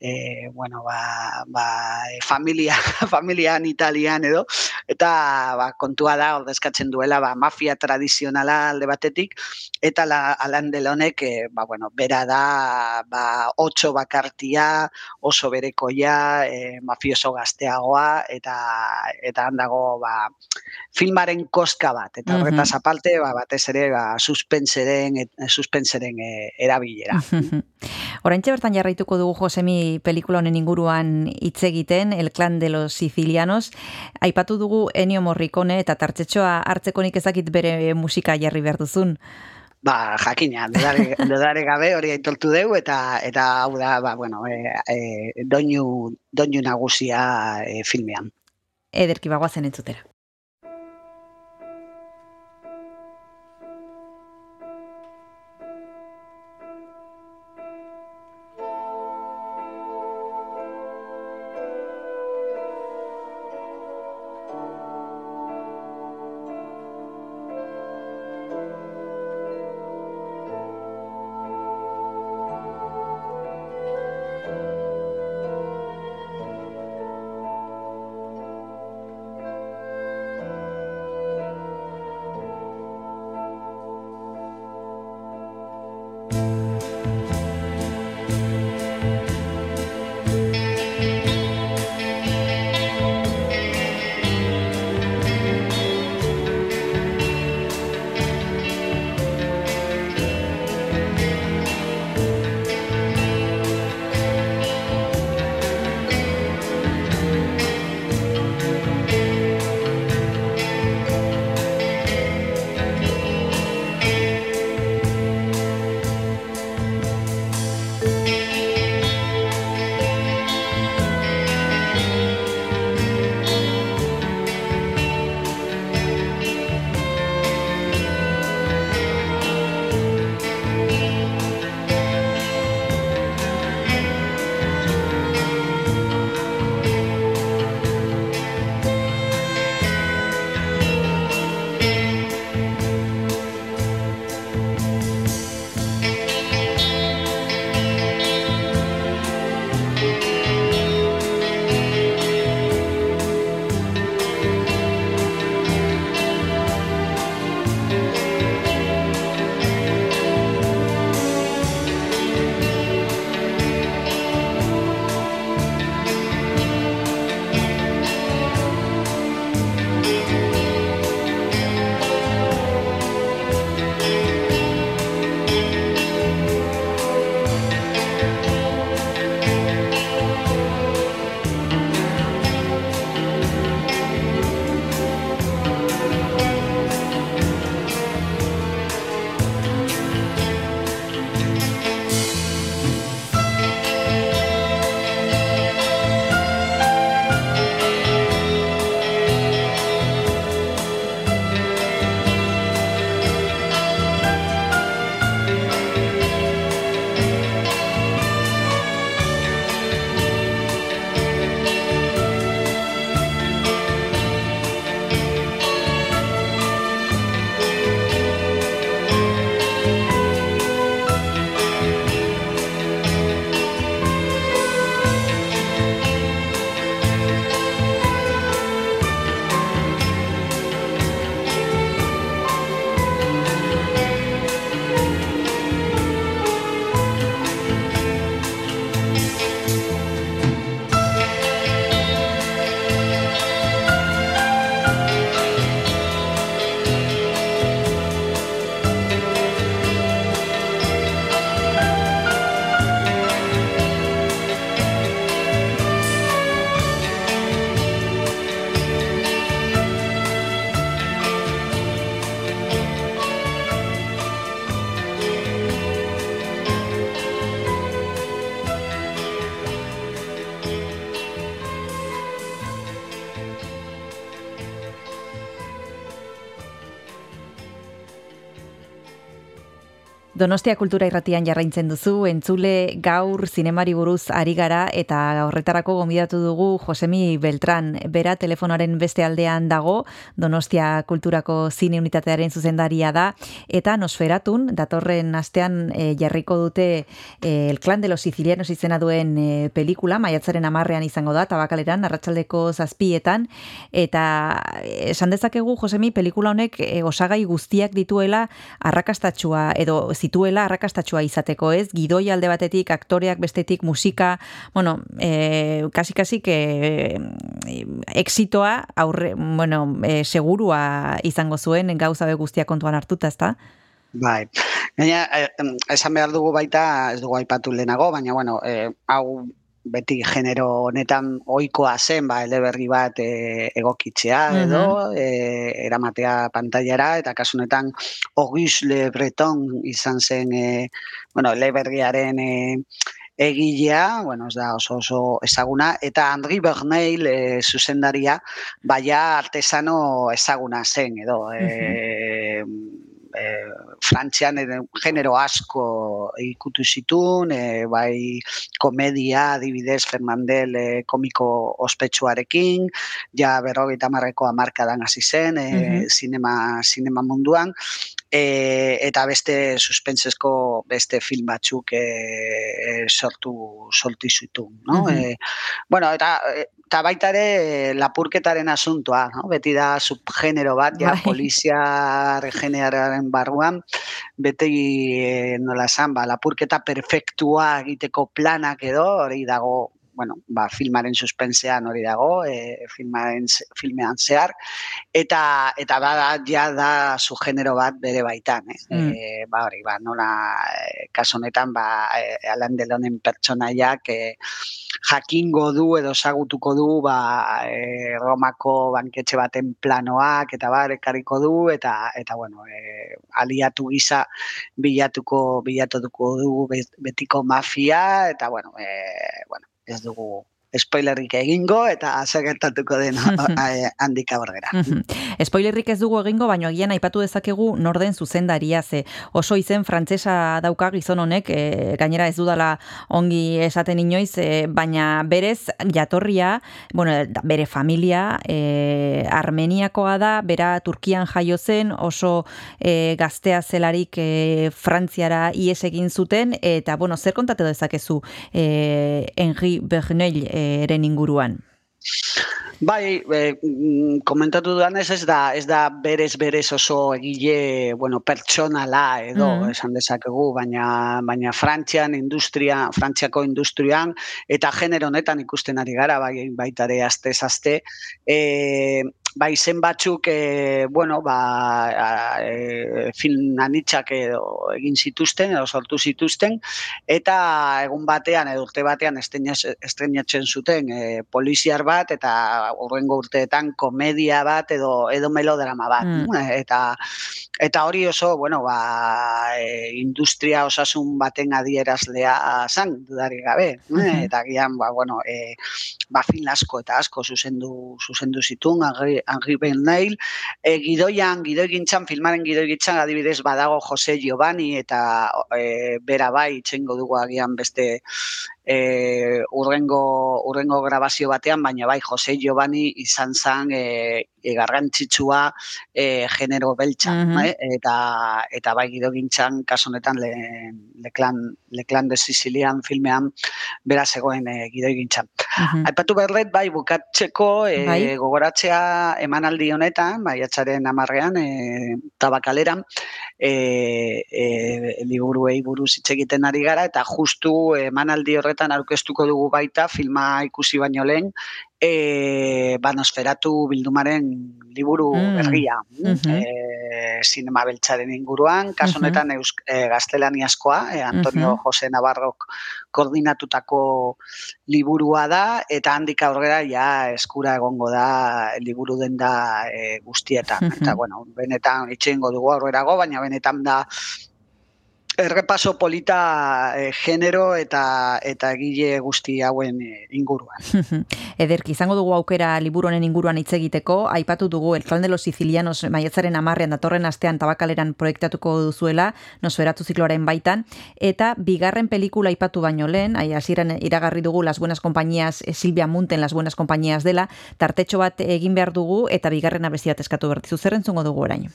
e, bueno, ba, ba, e, familia, [laughs] familian italian edo, eta ba, kontua da, ordezkatzen duela, ba, mafia tradizionala alde batetik, eta la, alan delonek, e, ba, bueno, bera da, ba, otxo bakartia, oso berekoia, e, mafioso gazteagoa, eta eta handago, ba, filmaren koska bat, eta horretaz aparte, ba, batez ere, ba, suspenseren, suspenseren e, erabilera. Horentxe bertan jarraituko dugu Josemi pelikula honen inguruan hitz egiten, El clan de los sicilianos, aipatu dugu Ennio Morricone eta tartxetxoa hartzeko nik ezakit bere musika jarri behar duzun. Ba, jakina, dudare [laughs] gabe hori aitoltu deu eta eta hau da, ba, bueno, e, e, doinu, doinu nagusia e, filmean. Ederki bagoazen entzutera. Donostia Kultura Irratian jarraintzen duzu, entzule gaur zinemari buruz ari gara eta horretarako gomidatu dugu Josemi Beltran, bera telefonaren beste aldean dago, Donostia Kulturako zine unitatearen zuzendaria da, eta nosferatun, datorren astean e, jarriko dute e, El Clan de los Sicilianos izena duen e, pelikula, maiatzaren amarrean izango da, tabakaleran, arratsaldeko zazpietan, eta esan dezakegu, Josemi, pelikula honek e, osagai guztiak dituela arrakastatxua edo zituela arrakastatxua izateko, ez? Gidoi alde batetik, aktoreak bestetik, musika, bueno, e, kasi kasi e, exitoa aurre, bueno, e, segurua izango zuen gauza be guztia kontuan hartuta, ezta? Bai, gaina, esan behar dugu baita, ez dugu aipatu lehenago, baina, bueno, eh, hau beti genero honetan ohikoa zen ba eleberri bat e, egokitzea edo e, eramatea pantailara eta kasu honetan Auguste Le Breton izan zen e, bueno eleberriaren e, egilea, bueno, ez da oso oso ezaguna, eta Andri Berneil e, zuzendaria, baia artesano ezaguna zen, edo, e, e, frantzian genero asko ikutu zitun, e, bai komedia, adibidez, Fernandel e, komiko ospetsuarekin, ja berrogeita marreko amarkadan hasi zen, e, mm -hmm. sinema, munduan, e, eta beste suspensesko beste film batzuk e, sortu sortu zitu, no? Mm bueno, eta eta baita ere lapurketaren asuntoa, no? beti da subgenero bat, ja, bai. polizia regeneraren barruan, beti e, nola esan, ba, lapurketa perfektua egiteko planak edo, hori dago bueno, ba, filmaren suspensean hori dago, e, filmaren, filmean zehar, eta eta bada ja da su genero bat bere baitan, eh? Mm. E, ba, hori, ba, nola, e, kaso honetan, ba, e, Alan Delonen pertsonaiak e, jakingo du edo sagutuko du ba, e, Romako banketxe baten planoak eta bar ekarriko du eta eta bueno, e, aliatu gisa bilatuko bilatuko du betiko mafia eta bueno, e, bueno, や、でも、spoilerrik egingo eta azagertatuko den [laughs] handik aurrera. Spoilerrik ez dugu egingo, baina agian aipatu dezakegu norden zuzendaria ze oso izen frantsesa dauka gizon honek, e, gainera ez dudala ongi esaten inoiz, e, baina berez jatorria, bueno, bere familia e, armeniakoa da, bera Turkian jaio zen, oso e, gaztea zelarik e, frantziara ies egin zuten, eta bueno, zer kontatu dezakezu e, Henri Bernel eren inguruan. Bai, e, komentatu duan ez da, ez da berez berez oso egile, bueno, pertsonala edo mm. esan dezakegu, baina baina Frantzian industria, Frantziako industrian eta genero honetan ikusten ari gara bai baita ere aste aste, eh bai zen batzuk e, bueno, ba, e, film anitzak edo egin zituzten edo sortu zituzten eta egun batean edo urte batean estrenatzen zuten e, poliziar bat eta urrengo urteetan komedia bat edo edo melodrama bat mm. eta eta hori oso bueno ba, e, industria osasun baten adierazlea zan dudari gabe mm eta gian ba, bueno, e, ba, film asko eta asko zuzendu, zuzendu zitun Henri Ben Nail, e, gidoian, gidoi gintzan, filmaren gidoi gintzan, adibidez badago Jose Giovanni eta e, bera bai, txengo dugu agian beste e, urrengo, urrengo grabazio batean, baina bai Jose Giovanni izan zan e, e, garrantzitsua e, genero beltza, bai? eta, eta bai gido gintzan, kasonetan le, leklan, leklan de Sicilian filmean bera zegoen e, gidoi gintzan. Aipatu berret, bai, bukatzeko e, bai. gogoratzea emanaldi honetan, bai, atxaren amarrean, e, tabakaleran, e, e, liburuei buruz hitz egiten ari gara, eta justu emanaldi horret horretan aurkeztuko dugu baita filma ikusi baino lehen e, banosferatu bildumaren liburu mm. berria mm -hmm. e, sinema beltzaren inguruan kaso honetan mm -hmm. e, gaztelaniazkoa e, Antonio mm Jose Navarrok koordinatutako liburua da eta handik aurrera ja eskura egongo da liburu den da e, guztietan eta bueno benetan itxengo dugu aurrerago baina benetan da errepaso polita e, genero eta eta egile guzti hauen e, inguruan. [laughs] Ederki, izango dugu aukera liburu honen inguruan hitz egiteko, aipatu dugu El Clan de los Sicilianos maiatzaren amarrean datorren astean tabakaleran proiektatuko duzuela, nosferatu zikloaren baitan, eta bigarren pelikula aipatu baino lehen, ai, hasieran iragarri dugu Las Buenas Compañías, eh, Silvia Munten Las Buenas Compañías dela, tartetxo bat egin behar dugu, eta bigarren abesti bat eskatu bertizu, zer entzungo dugu orain?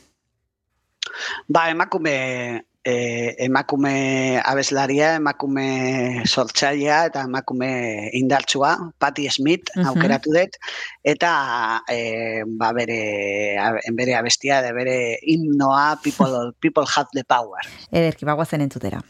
Ba, emakume e, emakume abeslaria, emakume sortzailea eta emakume indartsua, Patti Smith uh aukeratu dut, eta e, ba, bere, bere abestia, de bere himnoa People, people Have the Power. Ederki, bagoazen entzutera.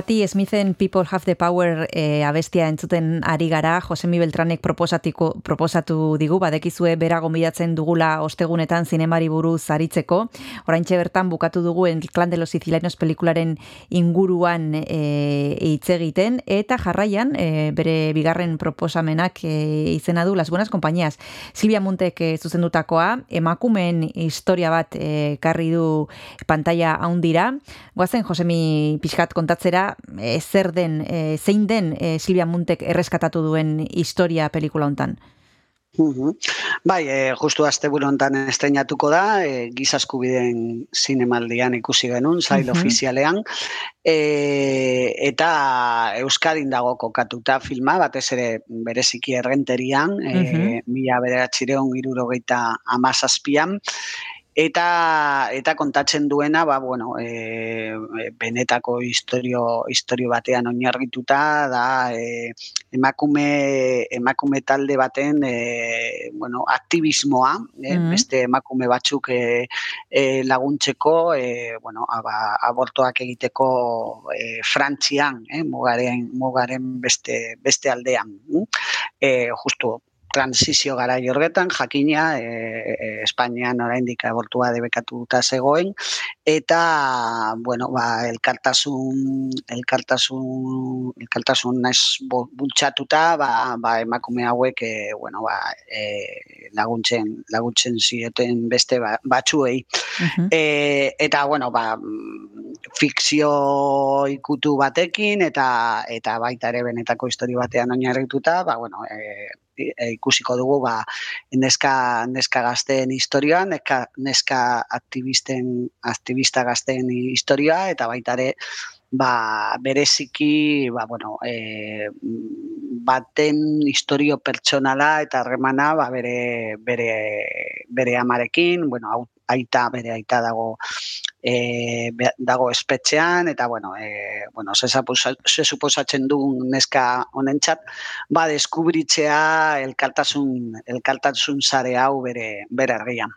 Pati Smithen People Have the Power e, abestia entzuten ari gara, Josemi Beltranek proposatiko, proposatu digu, badekizue bera gombidatzen dugula ostegunetan zinemari buruz aritzeko. Oraintxe bertan bukatu dugu en Clan de los Sicilianos pelikularen inguruan e, hitz egiten eta jarraian e, bere bigarren proposamenak e, izena du Las Buenas Compañías. Silvia Muntek e, zuzendutakoa, emakumeen historia bat e, karri du pantalla haundira. Goazen Josemi pixkat kontatzera e, zer den, e, zein den e, Silvia Muntek erreskatatu duen historia pelikula hontan? Bai, e, justu azte hontan estrenatuko da, e, gizaskubiden zinemaldian ikusi genuen, zail ofizialean, e, eta Euskadin dago kokatuta filma, batez ere bereziki errenterian, e, mila bederatxireon irurogeita amazazpian, eta eta kontatzen duena ba bueno e, benetako historio historio batean oinarrituta da e, emakume emakume talde baten e, bueno aktivismoa e, beste emakume batzuk e, e, laguntzeko e, bueno ba, abortoak egiteko e, Frantzian e, mugaren mugaren beste beste aldean e, justu transizio gara jorgetan, jakina, e, e, Espainian oraindik abortua debekatuta zegoen, eta, bueno, ba, elkartasun, elkartasun, elkartasun naiz bultxatuta, ba, ba, emakume hauek, e, bueno, ba, e, laguntzen, laguntzen zioten beste ba, batzuei. e, eta, bueno, ba, fikzio ikutu batekin, eta eta baita ere benetako histori batean oinarrituta, ba, bueno, e, ikusiko dugu ba neska neska gazteen historia, neska, neska aktivisten aktivista gazteen historia eta baita ere ba bereziki ba bueno e, baten historio pertsonala eta harremana ba bere bere bere amarekin bueno aita bere aita dago e, dago espetxean, eta, bueno, e, bueno ze, ze suposatzen du neska honentzat, ba, deskubritzea elkartasun, elkartasun zare hau bere, bere argian.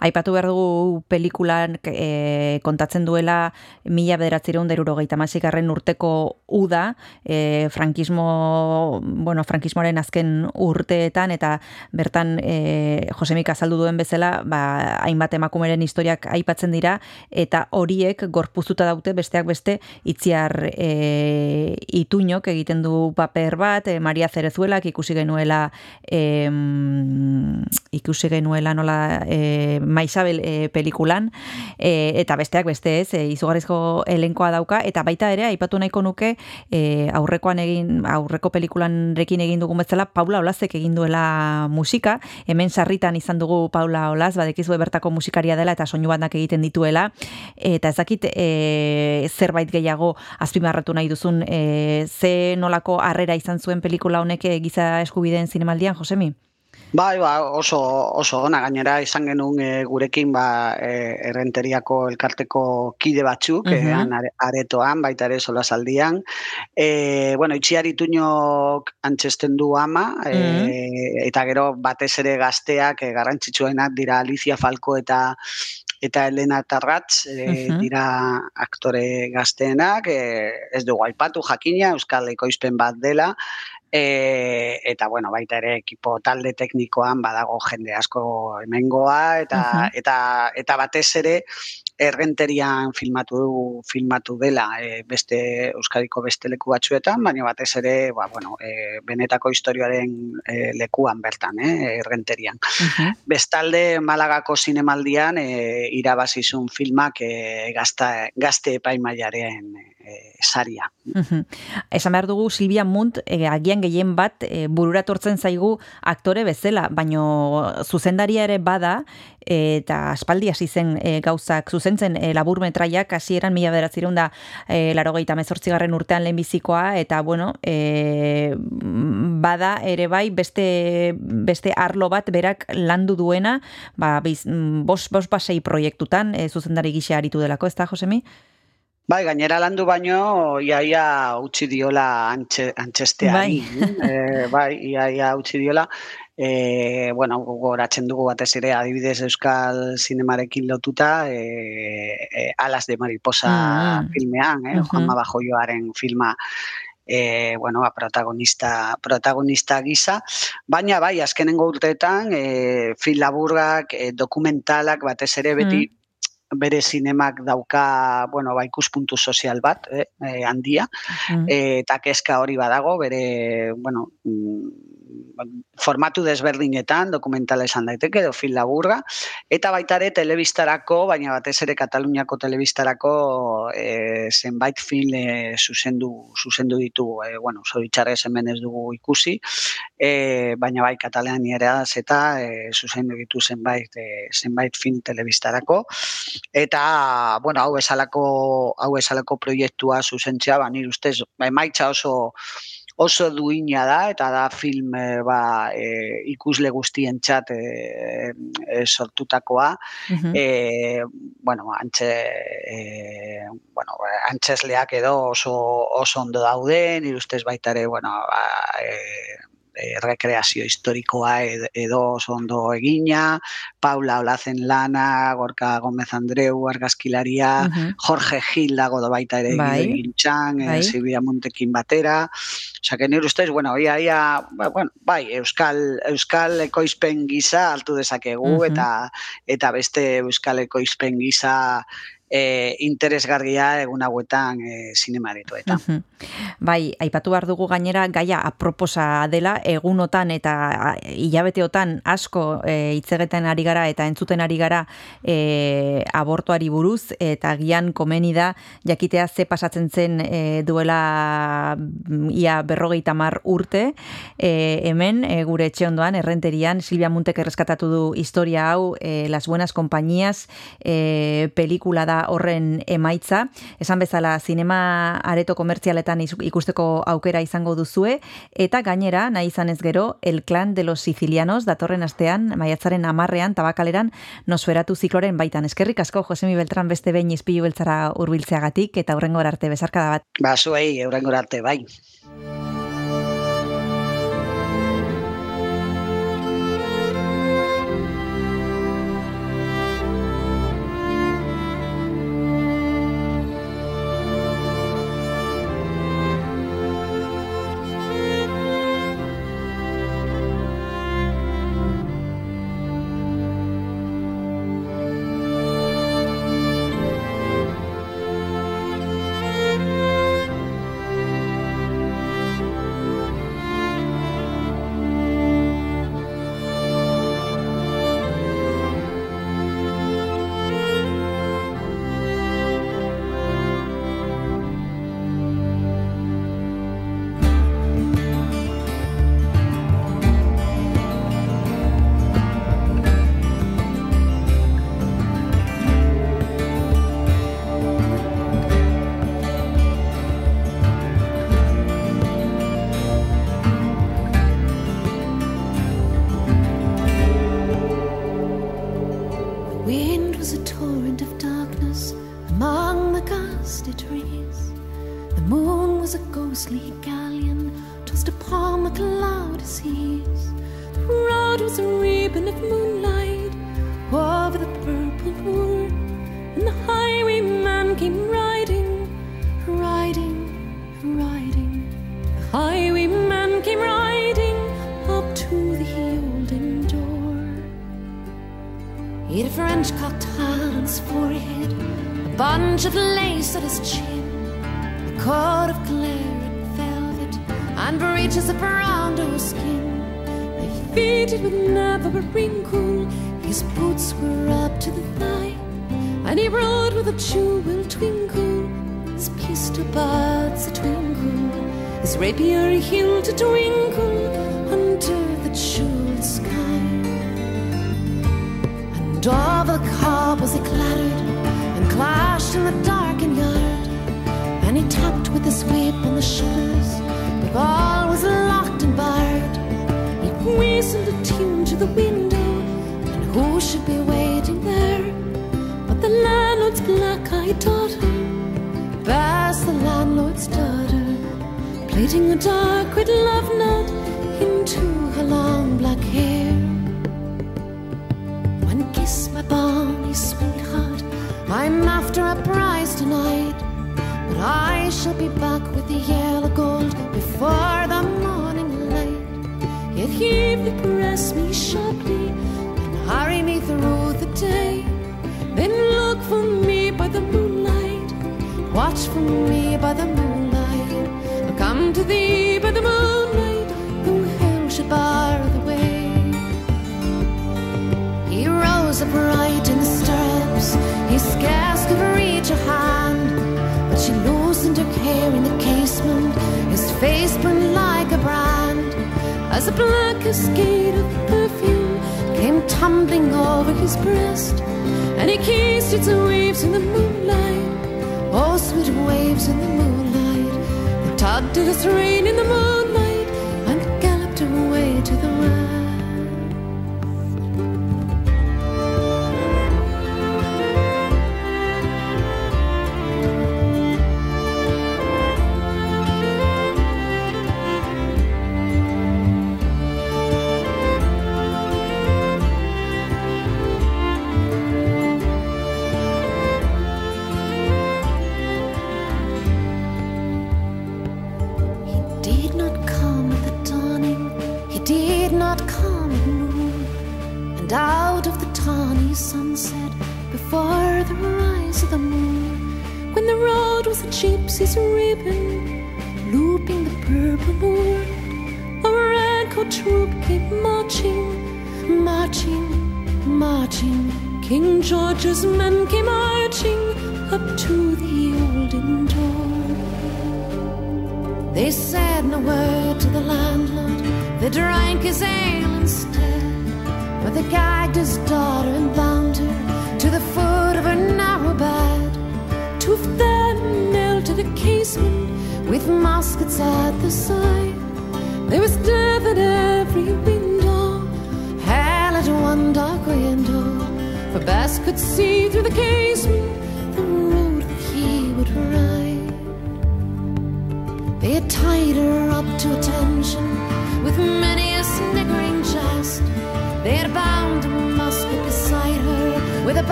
Aipatu behar dugu pelikulan e, kontatzen duela mila bederatzireun deruro masikarren urteko uda, e, frankismo, bueno, frankismoaren azken urteetan, eta bertan e, Josemik azaldu duen bezala, ba, hainbat emakumeren historiak aipatzen dira, eta horiek gorpuzuta daute besteak beste itziar e, ituñok egiten du paper bat, e, Maria Zerezuelak ikusi genuela e, ikusi genuela nola e, Maisabel e, pelikulan e, eta besteak beste ez, e, izugarrizko elenkoa dauka, eta baita ere, aipatu nahiko nuke e, aurrekoan egin, aurreko pelikulan rekin egin dugun bezala, Paula Olazek egin duela musika, hemen sarritan izan dugu Paula Olaz, badekizu bertako musikaria dela eta soinu bandak egiten dituela, eta ez dakit e, zerbait gehiago azpimarratu nahi duzun e, ze nolako harrera izan zuen pelikula honek e, giza eskubideen zinemaldian, Josemi? Bai, ba, oso, oso ona gainera izan genuen e, gurekin ba, e, errenteriako elkarteko kide batzuk, uh -huh. aretoan, baita ere sola saldian. E, bueno, itxiari tuñok antxesten du ama, e, eta gero batez ere gazteak e, garrantzitsuenak dira Alicia Falco eta eta Elena Tarratz e, dira aktore gazteenak, e, ez dugu aipatu jakina, Euskal Ekoizpen bat dela, e, eta bueno, baita ere ekipo talde teknikoan badago jende asko hemengoa eta, eta, eta batez ere errenterian filmatu du filmatu dela e, beste euskadiko beste leku batzuetan, baina batez ere, ba, bueno, e, benetako historiaren e, lekuan bertan, eh, errenterian. Bestalde Malagako zinemaldian e, irabazizun filmak e, gazta, gazte epaimaiaren e, saria. Esan behar dugu Silvia Munt e, agian gehien bat e, bururatortzen zaigu aktore bezala, baino zuzendaria ere bada eta aspaldi hasi zen e, gauzak zuzentzen e, labur metraiak hasieran mila bederatzireun da e, laro mezortzigarren urtean lehenbizikoa eta bueno e, bada ere bai beste, beste arlo bat berak landu duena ba, biz, bos, bos pasei proiektutan e, zuzendari gisa aritu delako, ez da Josemi? Bai, gainera landu baino, iaia utzi diola antxe, antxesteari. Bai. e, [laughs] bai, iaia utzi diola. e, bueno, gogoratzen dugu batez ere adibidez Euskal Zinemarekin lotuta, e, e, Alas de Mariposa mm. filmean, eh, uh -huh. Juanma Bajoioaren filma, e, bueno, ba, protagonista, protagonista gisa, baina bai, azkenengo urteetan, e, film laburrak, e, dokumentalak batez ere beti, mm bere sinemak dauka, bueno, ba, ikuspuntu sozial bat, eh, eh handia, mm. eta kezka hori badago, bere, bueno, mm, formatu desberdinetan, dokumentala esan daiteke, edo fil laburga, eta baita ere telebistarako, baina batez ere Kataluniako telebistarako e, zenbait film e, zuzendu, zuzendu ditu, e, bueno, zoritxarrez hemen ez dugu ikusi, e, baina bai Katalania eta e, zuzendu ditu zenbait, e, zenbait film telebistarako, eta, bueno, hau esalako, hau esalako proiektua zuzentzea, ba, nire ustez, ba, emaitza oso, oso duina da eta da film e, ba, e, ikusle guztien txat e, e, sortutakoa. e, bueno, antxe, e, bueno, antxesleak edo oso, oso ondo daude, nire ustez baita ere, bueno, ba, e, e, rekreazio historikoa edo oso ondo egina, Paula Olazen Lana, Gorka Gomez Andreu, argazkilaria, Jorge Gil dago da baita ere bai. gintzan, eh, bai. Silvia Montekin batera, Osa, que nire ustez, bueno, ia, ia, ba, bueno, bai, Euskal, Euskal ekoizpen gisa altu dezakegu, eta, eta beste Euskal ekoizpen gisa e, interesgarria egun hauetan e, eta. Bai, aipatu behar dugu gainera gaia aproposa dela egunotan eta hilabeteotan asko e, itzegeten ari gara eta entzuten ari gara e, abortuari buruz eta gian komeni da jakitea ze pasatzen zen e, duela mm, ia berrogeita mar urte e, hemen e, gure etxe ondoan errenterian Silvia Muntek erreskatatu du historia hau e, Las Buenas Compañías e, pelikula da horren emaitza. Esan bezala, zinema areto komertzialetan ikusteko aukera izango duzue, eta gainera, nahi izan ez gero, El Clan de los Sicilianos, datorren astean, maiatzaren amarrean, tabakaleran, nosferatu zikloren baitan. Eskerrik asko, Josemi Beltran beste behin izpilu beltzara urbiltzeagatik, eta hurrengor arte, bezarka da bat. Ba, zuei, hurrengor arte, bai. For me by the moonlight. I'll come to thee by the moonlight, who hell should bar the way. He rose upright in the stirrups, he scarce could reach a hand, but she loosened her hair in the casement, his face burned like a brand, as a black cascade of perfume came tumbling over his breast, and he kissed its waves in the moonlight, waves in the moonlight, that tugged at his rein in the moonlight,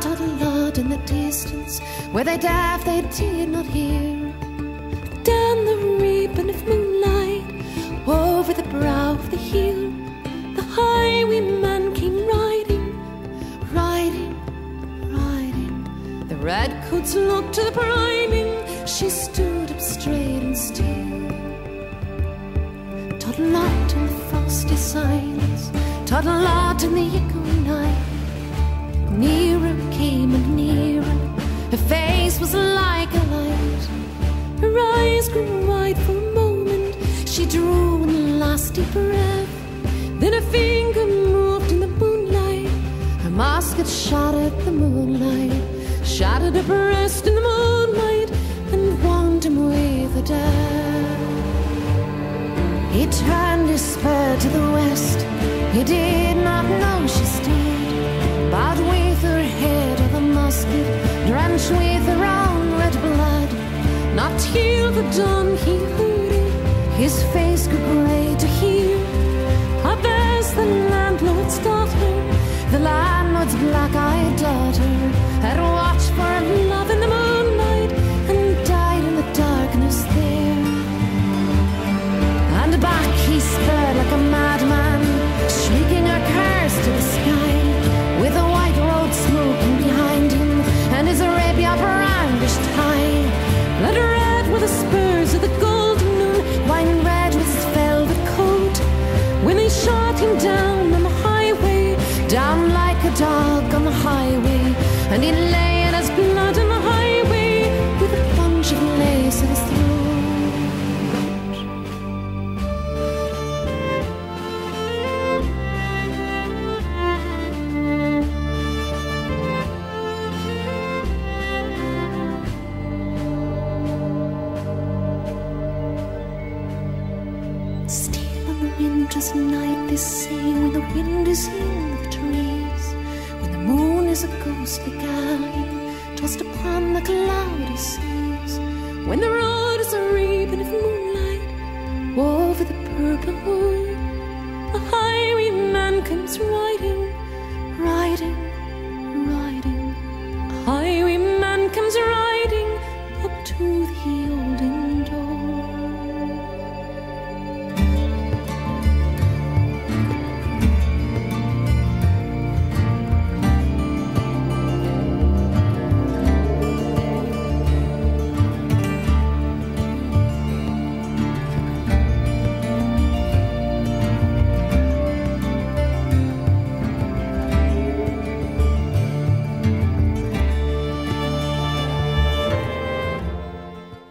Toddlot, toddlot, in the distance, where they deaf, they did not hear. Down the ribbon of moonlight, over the brow of the hill, the highwayman came riding, riding, riding. The redcoats looked to the priming, she stood up straight and still. Toddlot in the frosty silence, toddlot in the echoing night. Nearer came and nearer, her face was like a light. Her eyes grew wide for a moment, she drew one last deep breath. Then a finger moved in the moonlight, her musket shot at the moonlight, shattered her breast in the moonlight, and warmed him with a death. He turned his spur to the west. He did not know she stood, bowed with musket, drenched with her own red blood. Not till the dawn he it, his face grew grey to hear. I best the landlord's daughter, the landlord's black-eyed daughter had watched for love in the moonlight and died in the darkness there. And back he sped like a madman, is a Arabia brand time. Let her out with a spoon.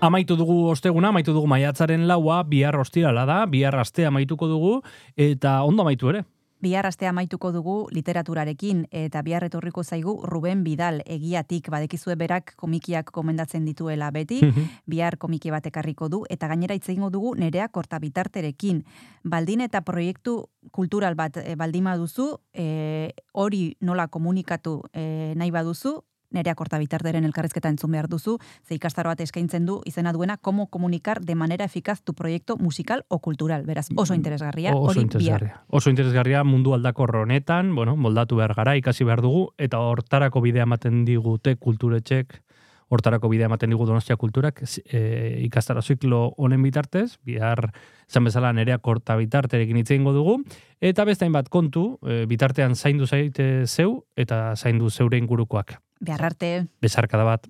Amaitu dugu osteguna, amaitu dugu maiatzaren laua, bihar ostirala da, bihar astea amaituko dugu, eta ondo amaitu ere. Bihar astea amaituko dugu literaturarekin eta bihar etorriko zaigu Ruben Bidal egiatik badekizue berak komikiak komendatzen dituela beti, bihar komiki bat ekarriko du eta gainera hitz egingo dugu nerea korta bitarterekin. Baldin eta proiektu kultural bat e, baldin baduzu, e, hori nola komunikatu e, nahi baduzu, nerea korta bitarteren elkarrizketa entzun behar duzu, ze ikastaro bat eskaintzen du izena duena Como comunicar de manera eficaz tu proyecto musical o cultural. Beraz, oso interesgarria, Oso hori bihar. interesgarria. Oso interesgarria mundu aldakor honetan, bueno, moldatu behar gara, ikasi behar dugu, eta hortarako bidea ematen digute kulturetxek, hortarako bidea ematen digu Donostia Kulturak e, ikastaro ziklo honen bitartez, bihar zan bezala nerea korta bitarterekin hitz egingo dugu, eta beste hainbat kontu, e, bitartean zaindu zaite zeu, eta zaindu zeure ingurukoak. Behar arte. Besarkada bat.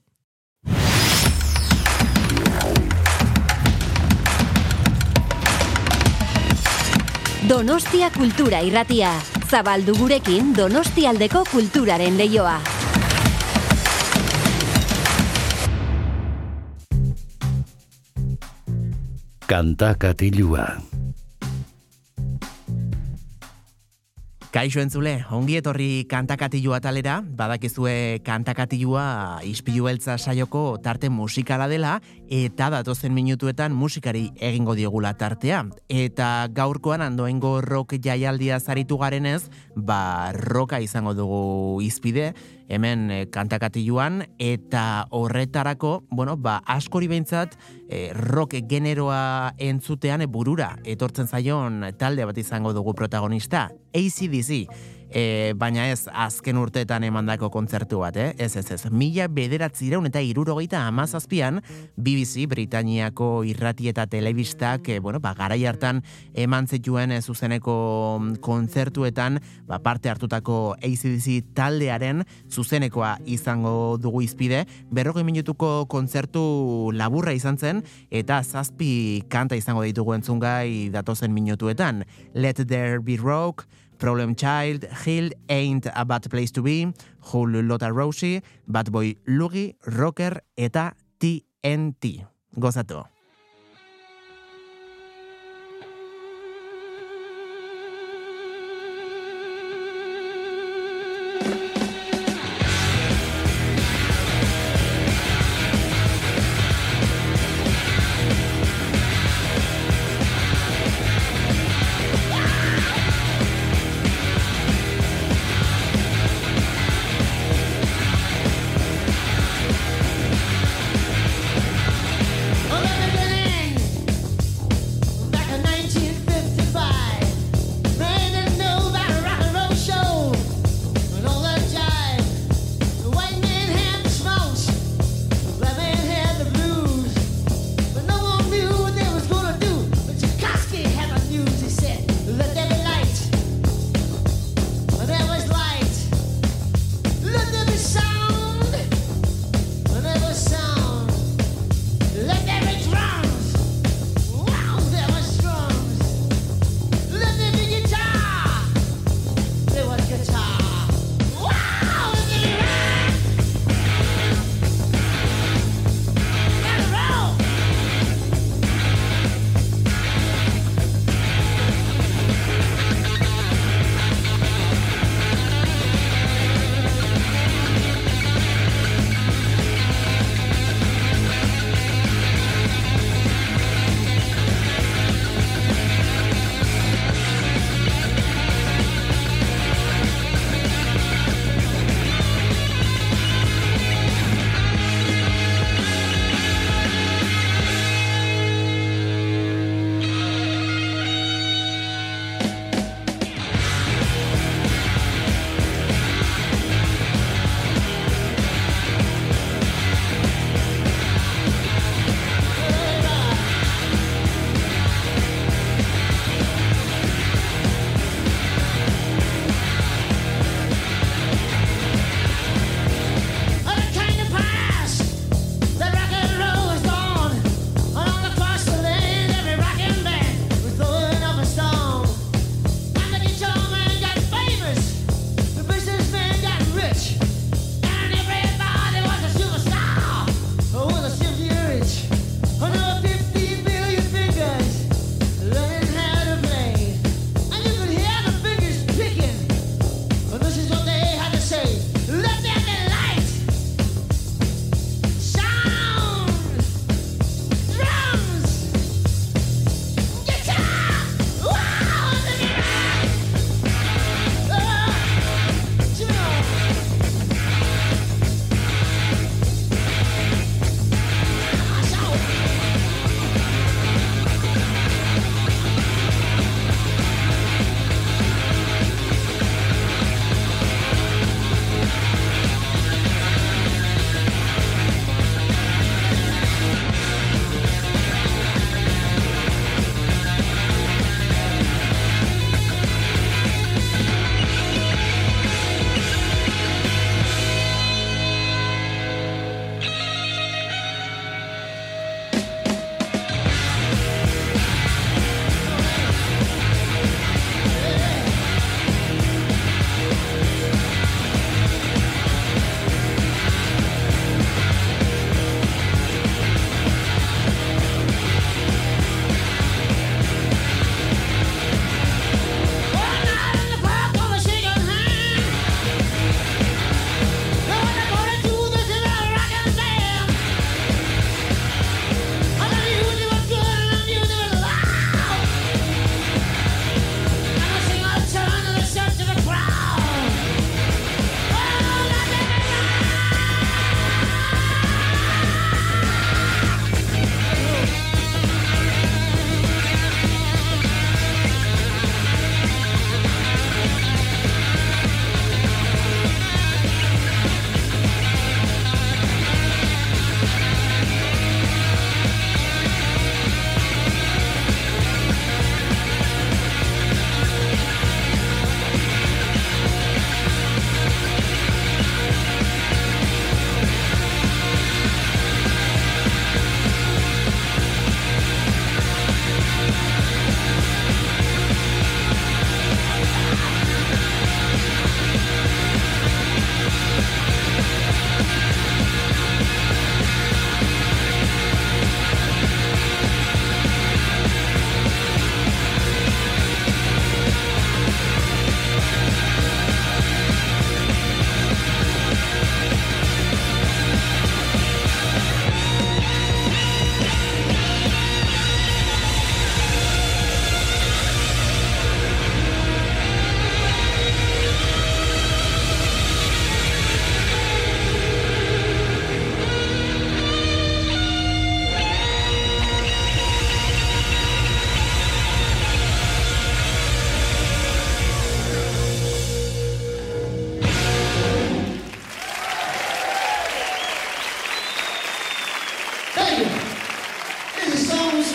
Donostia Kultura Irratia. Zabaldu gurekin Donostialdeko kulturaren leioa. Kanta katilua. Kaixo entzule, ongi etorri kantakatilua talera, badakizue kantakatilua ispilu beltza saioko tarte musikala dela, eta datozen minutuetan musikari egingo diogula tartea. Eta gaurkoan andoengo rock jaialdia zaritu garenez, ba roka izango dugu izpide, hemen e, kantakatiluan, eta horretarako, bueno, ba askori behintzat, e, rock generoa entzutean e, burura etortzen zaion talde bat izango dugu protagonista, ACDC. E, baina ez azken urteetan emandako kontzertu bat, eh? Ez, ez, ez. Mila bederatzireun eta irurogeita amazazpian BBC Britaniako irrati eta telebistak, e, bueno, ba, garai hartan eman zituen e, zuzeneko kontzertuetan ba, parte hartutako ACDC taldearen zuzenekoa izango dugu izpide. Berrogei minutuko kontzertu laburra izan zen eta zazpi kanta izango ditugu entzungai datozen minutuetan. Let There Be Rock, Problem Child, Hill Ain't a Bad Place to Be, Whole Lotta Rosie, Bad Boy Lugi, Rocker eta TNT. Gozatu.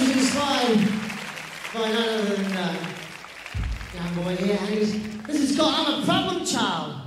was inspired by none other than uh, young boy here. And this is called I'm a Problem Child.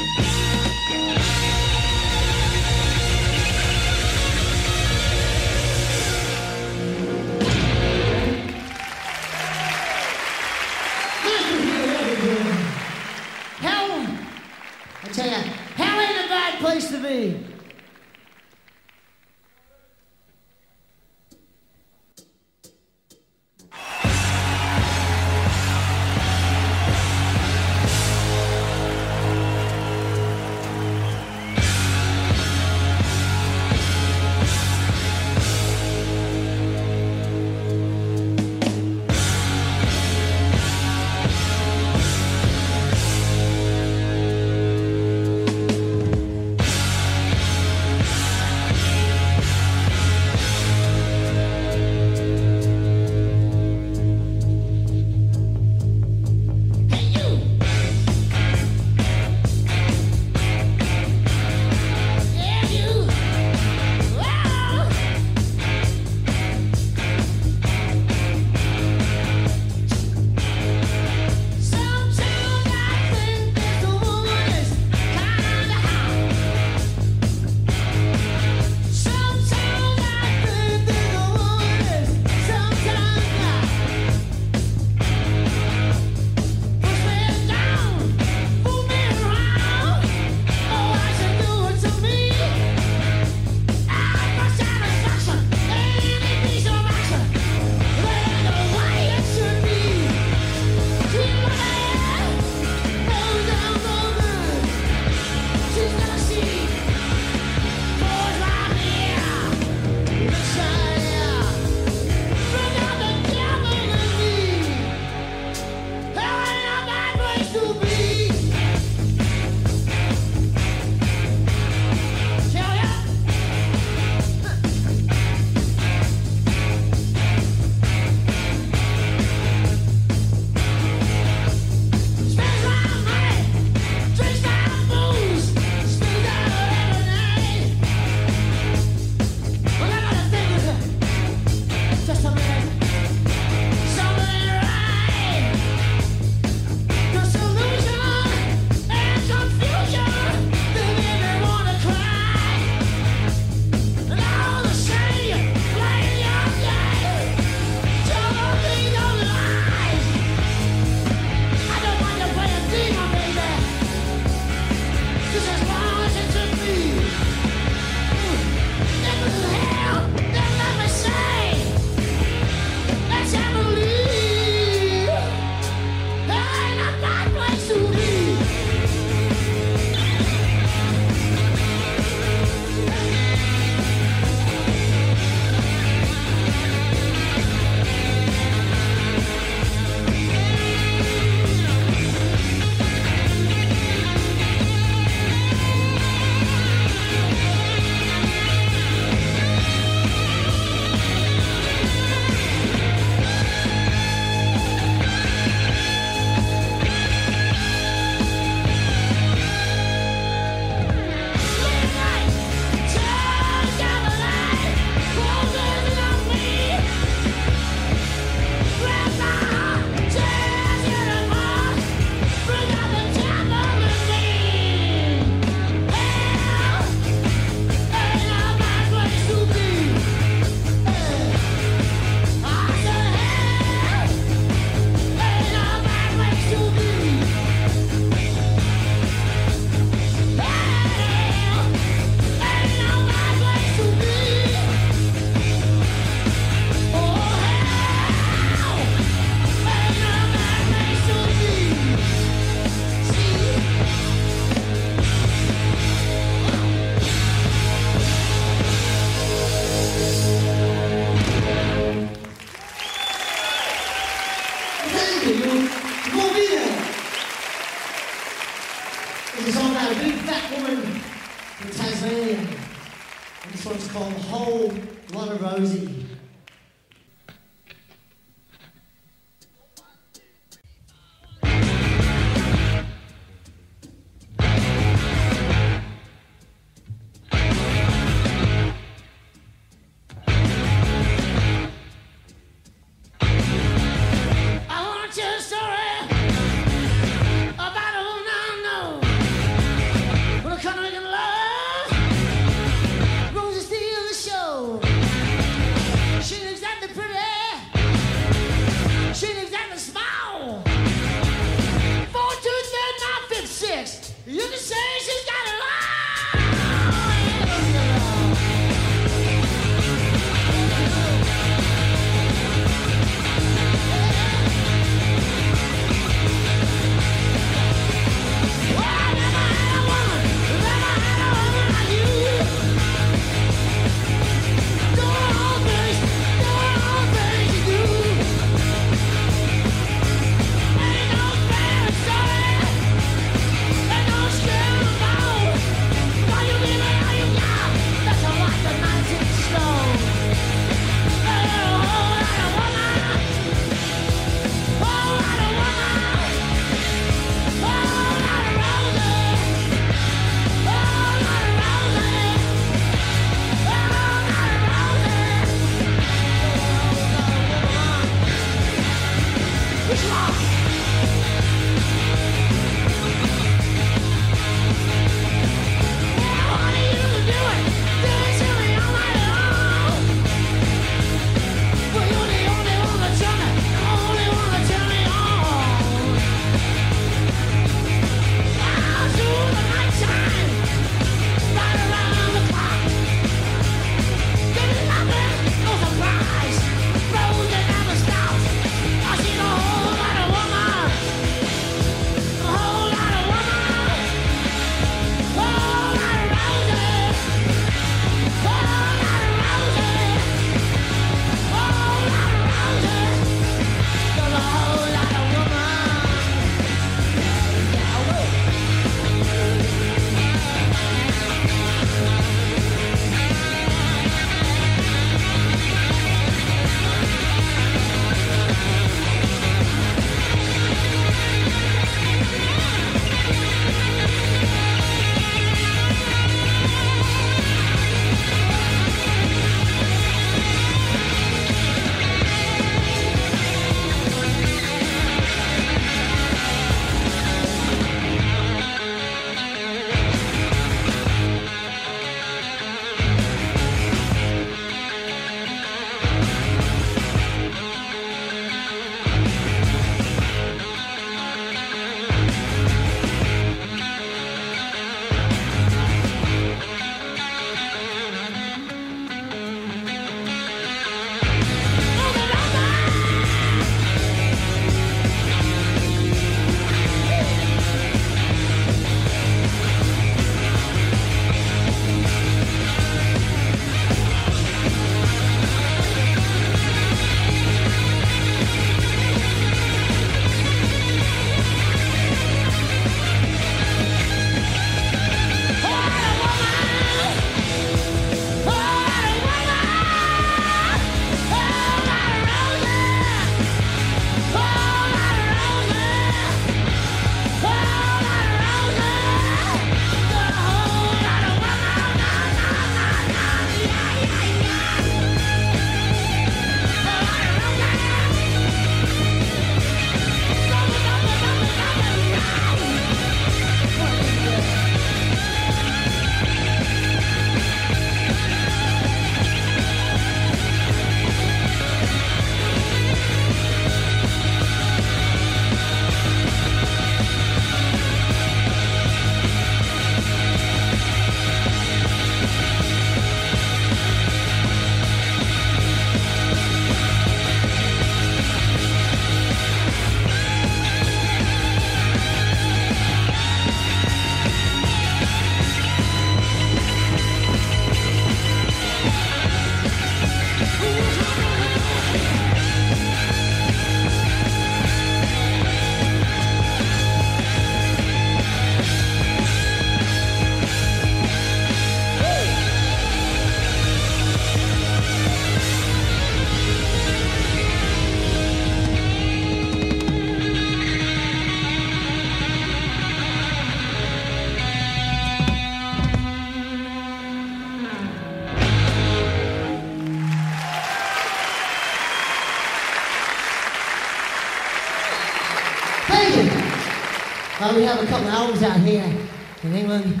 We have a couple of albums out here in England.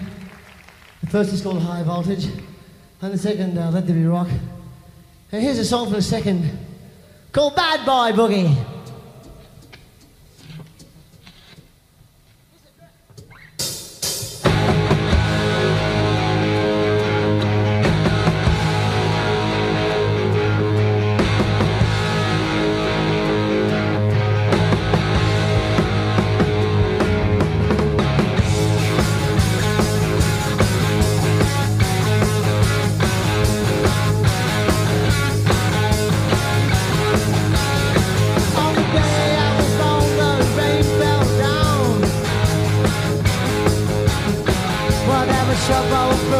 The first is called High Voltage, and the second, uh, Let There Be Rock. And here's a song for the second called Bad Boy Boogie. chaval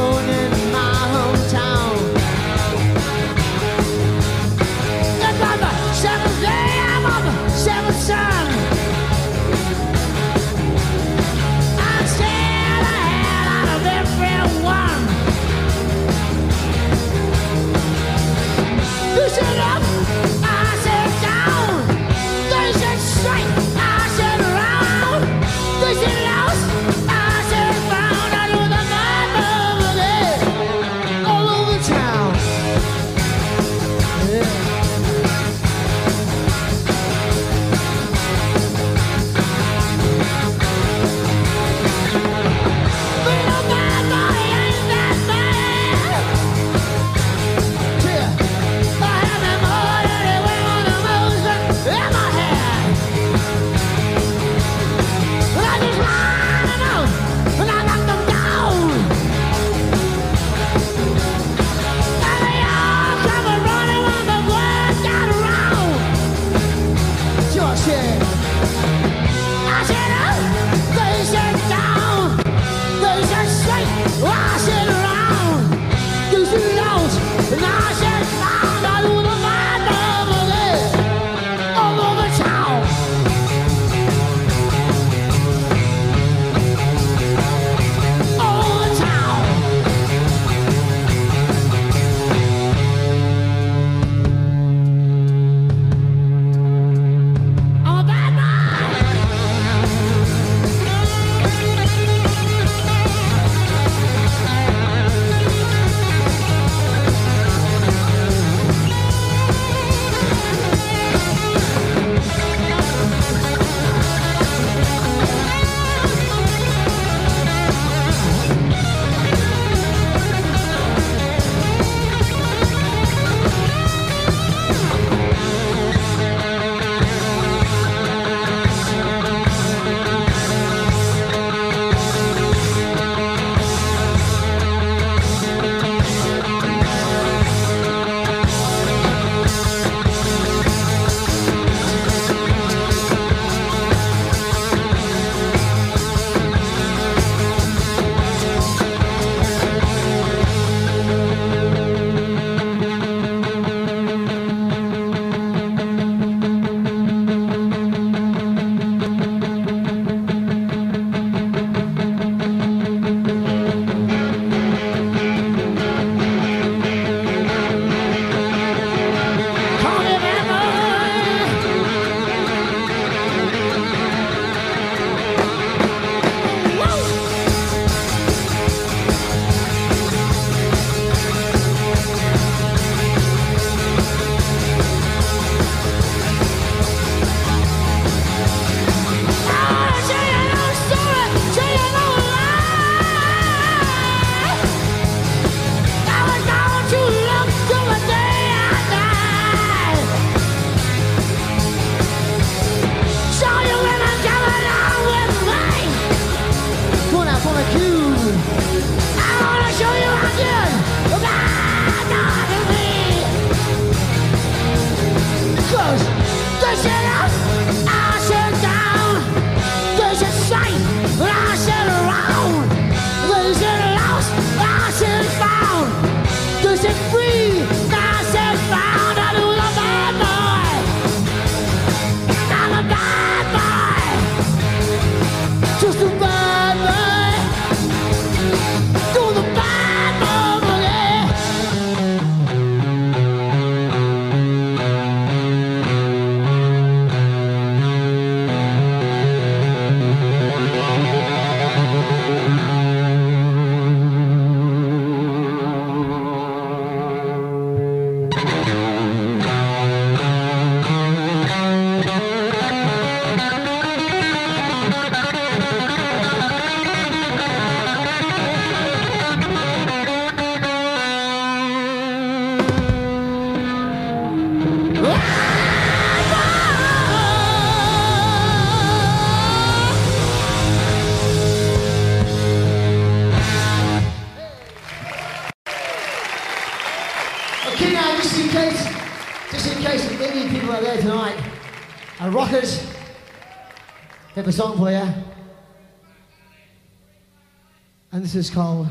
this is called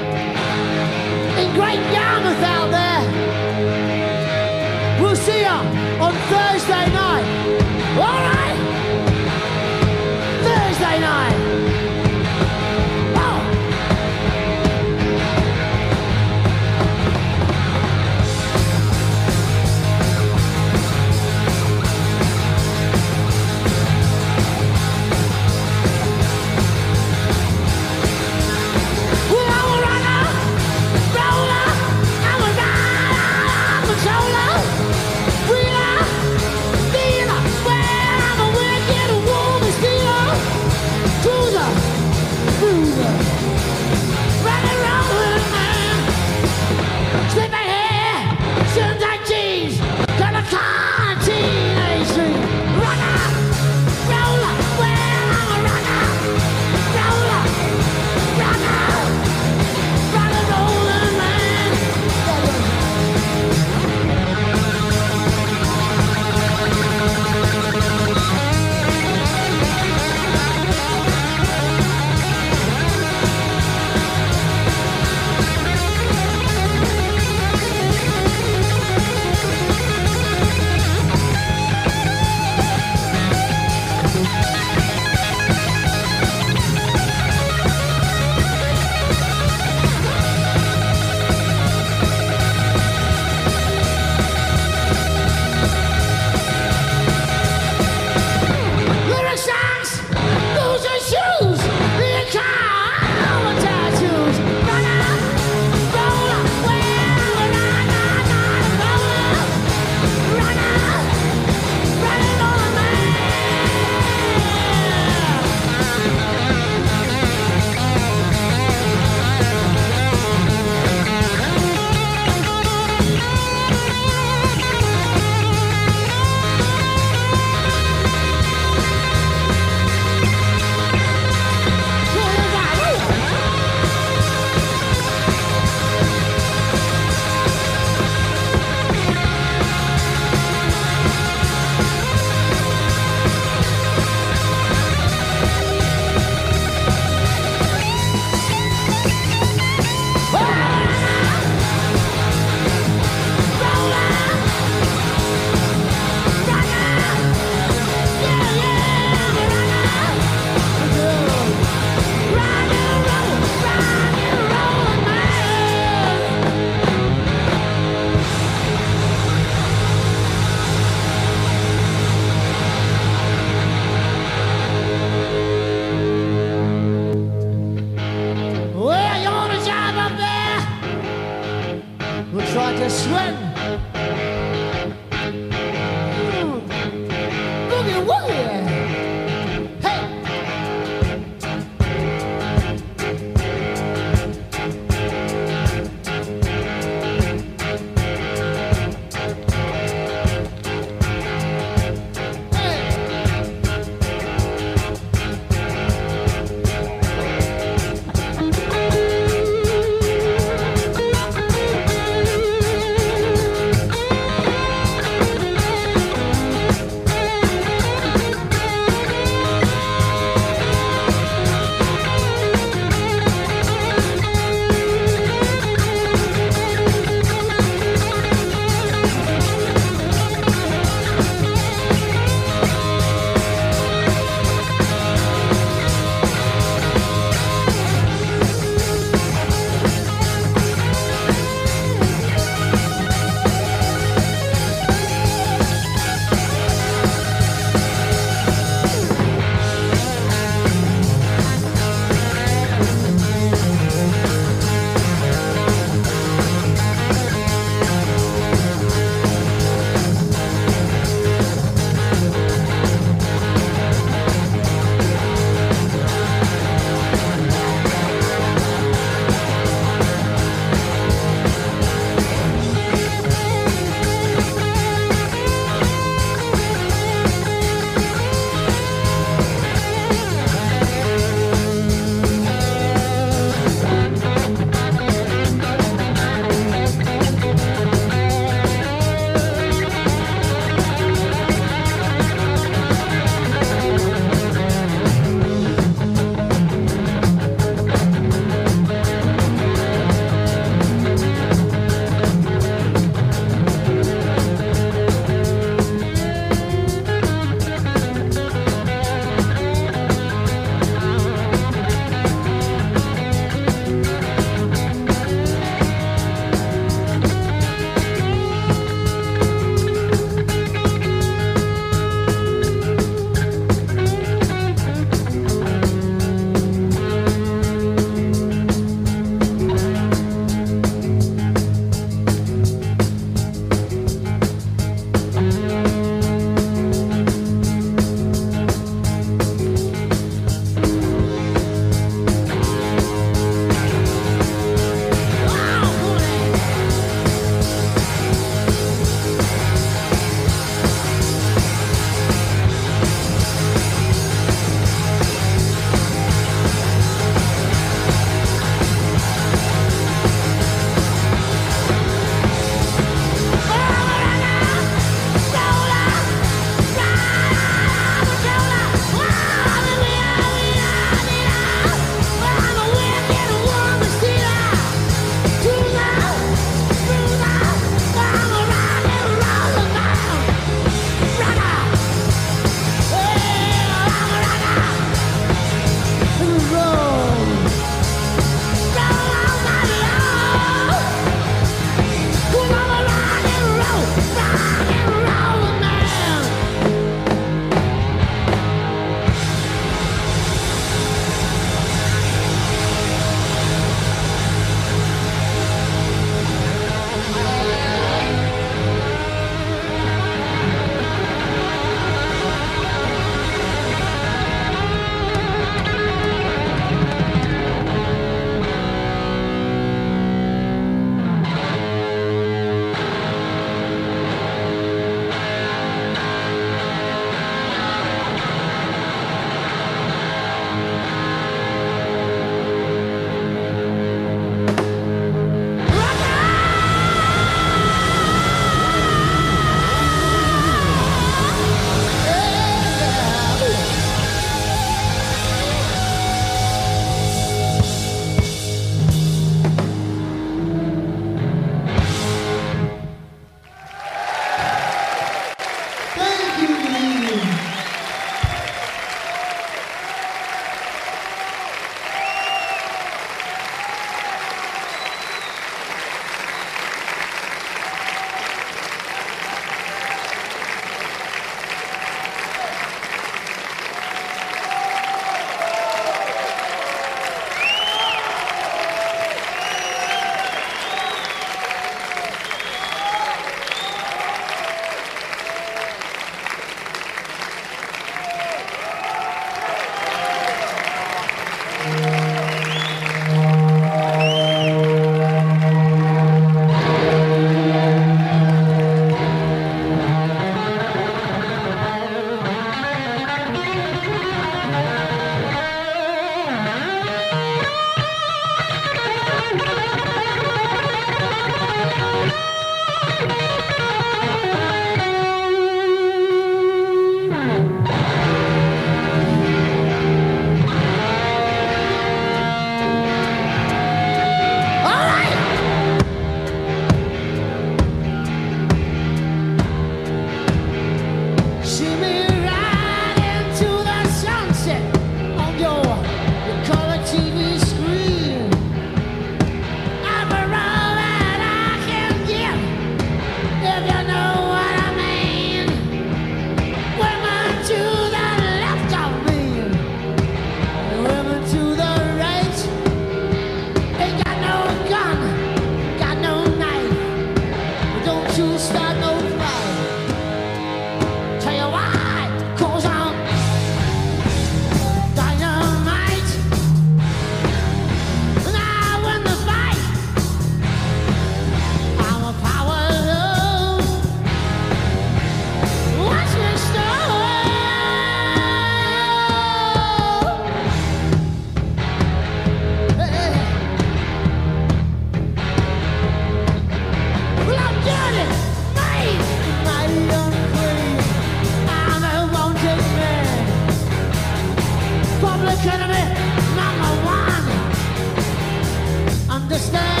understand.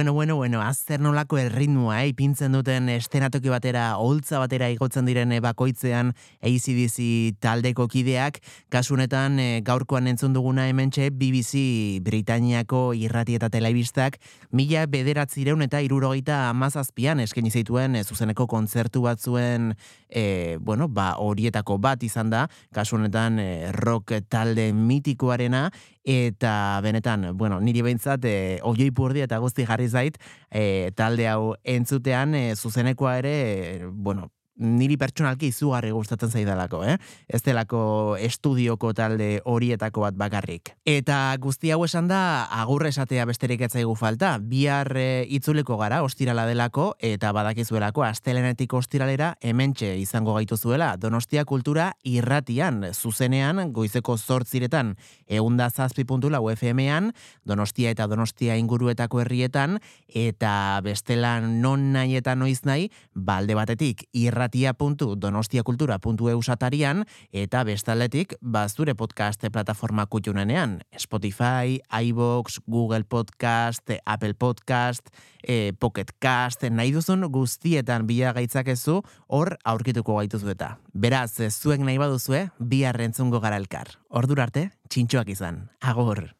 Bueno, bueno, bueno, azter nolako erritmoa, eh? ipintzen duten estenatoki batera, holtza batera igotzen diren eh, bakoitzean ACDC taldeko kideak, kasunetan eh, gaurkoan entzun duguna hementxe BBC Britaniako irrati eta telebistak, mila bederatzireun eta irurogeita amazazpian eskaini zituen eh, zuzeneko kontzertu batzuen, eh, bueno, ba, horietako bat izan da, kasunetan eh, rock talde mitikoarena, eta benetan, bueno, niri behintzat, e, oioi purdi eta guzti jarri zait, e, talde hau entzutean, e, zuzenekoa ere, e, bueno, niri pertsonalki izugarri gustatzen zaidalako, eh? Ez delako estudioko talde horietako bat bakarrik. Eta guzti hau esan da, agur esatea besterik etzaigu falta. Bihar e, itzuleko gara, ostirala delako, eta badakizuelako, astelenetik ostiralera, hementxe izango gaitu zuela, Donostia Kultura irratian, zuzenean, goizeko zortziretan, eunda zazpi puntula UFM-ean, Donostia eta Donostia inguruetako herrietan, eta bestela non nahi eta noiz nahi, balde batetik irratia.donostiakultura.eu satarian, eta bestaldetik, bazure podcast plataforma kutxunenean, Spotify, iVoox, Google Podcast, Apple Podcast, e, Pocket Cast, nahi duzun guztietan bila gaitzakezu, hor aurkituko gaituzu eta. Beraz, zuek nahi baduzue, bi arrentzungo gara elkar. Ordur arte, txintxoak izan. Agor!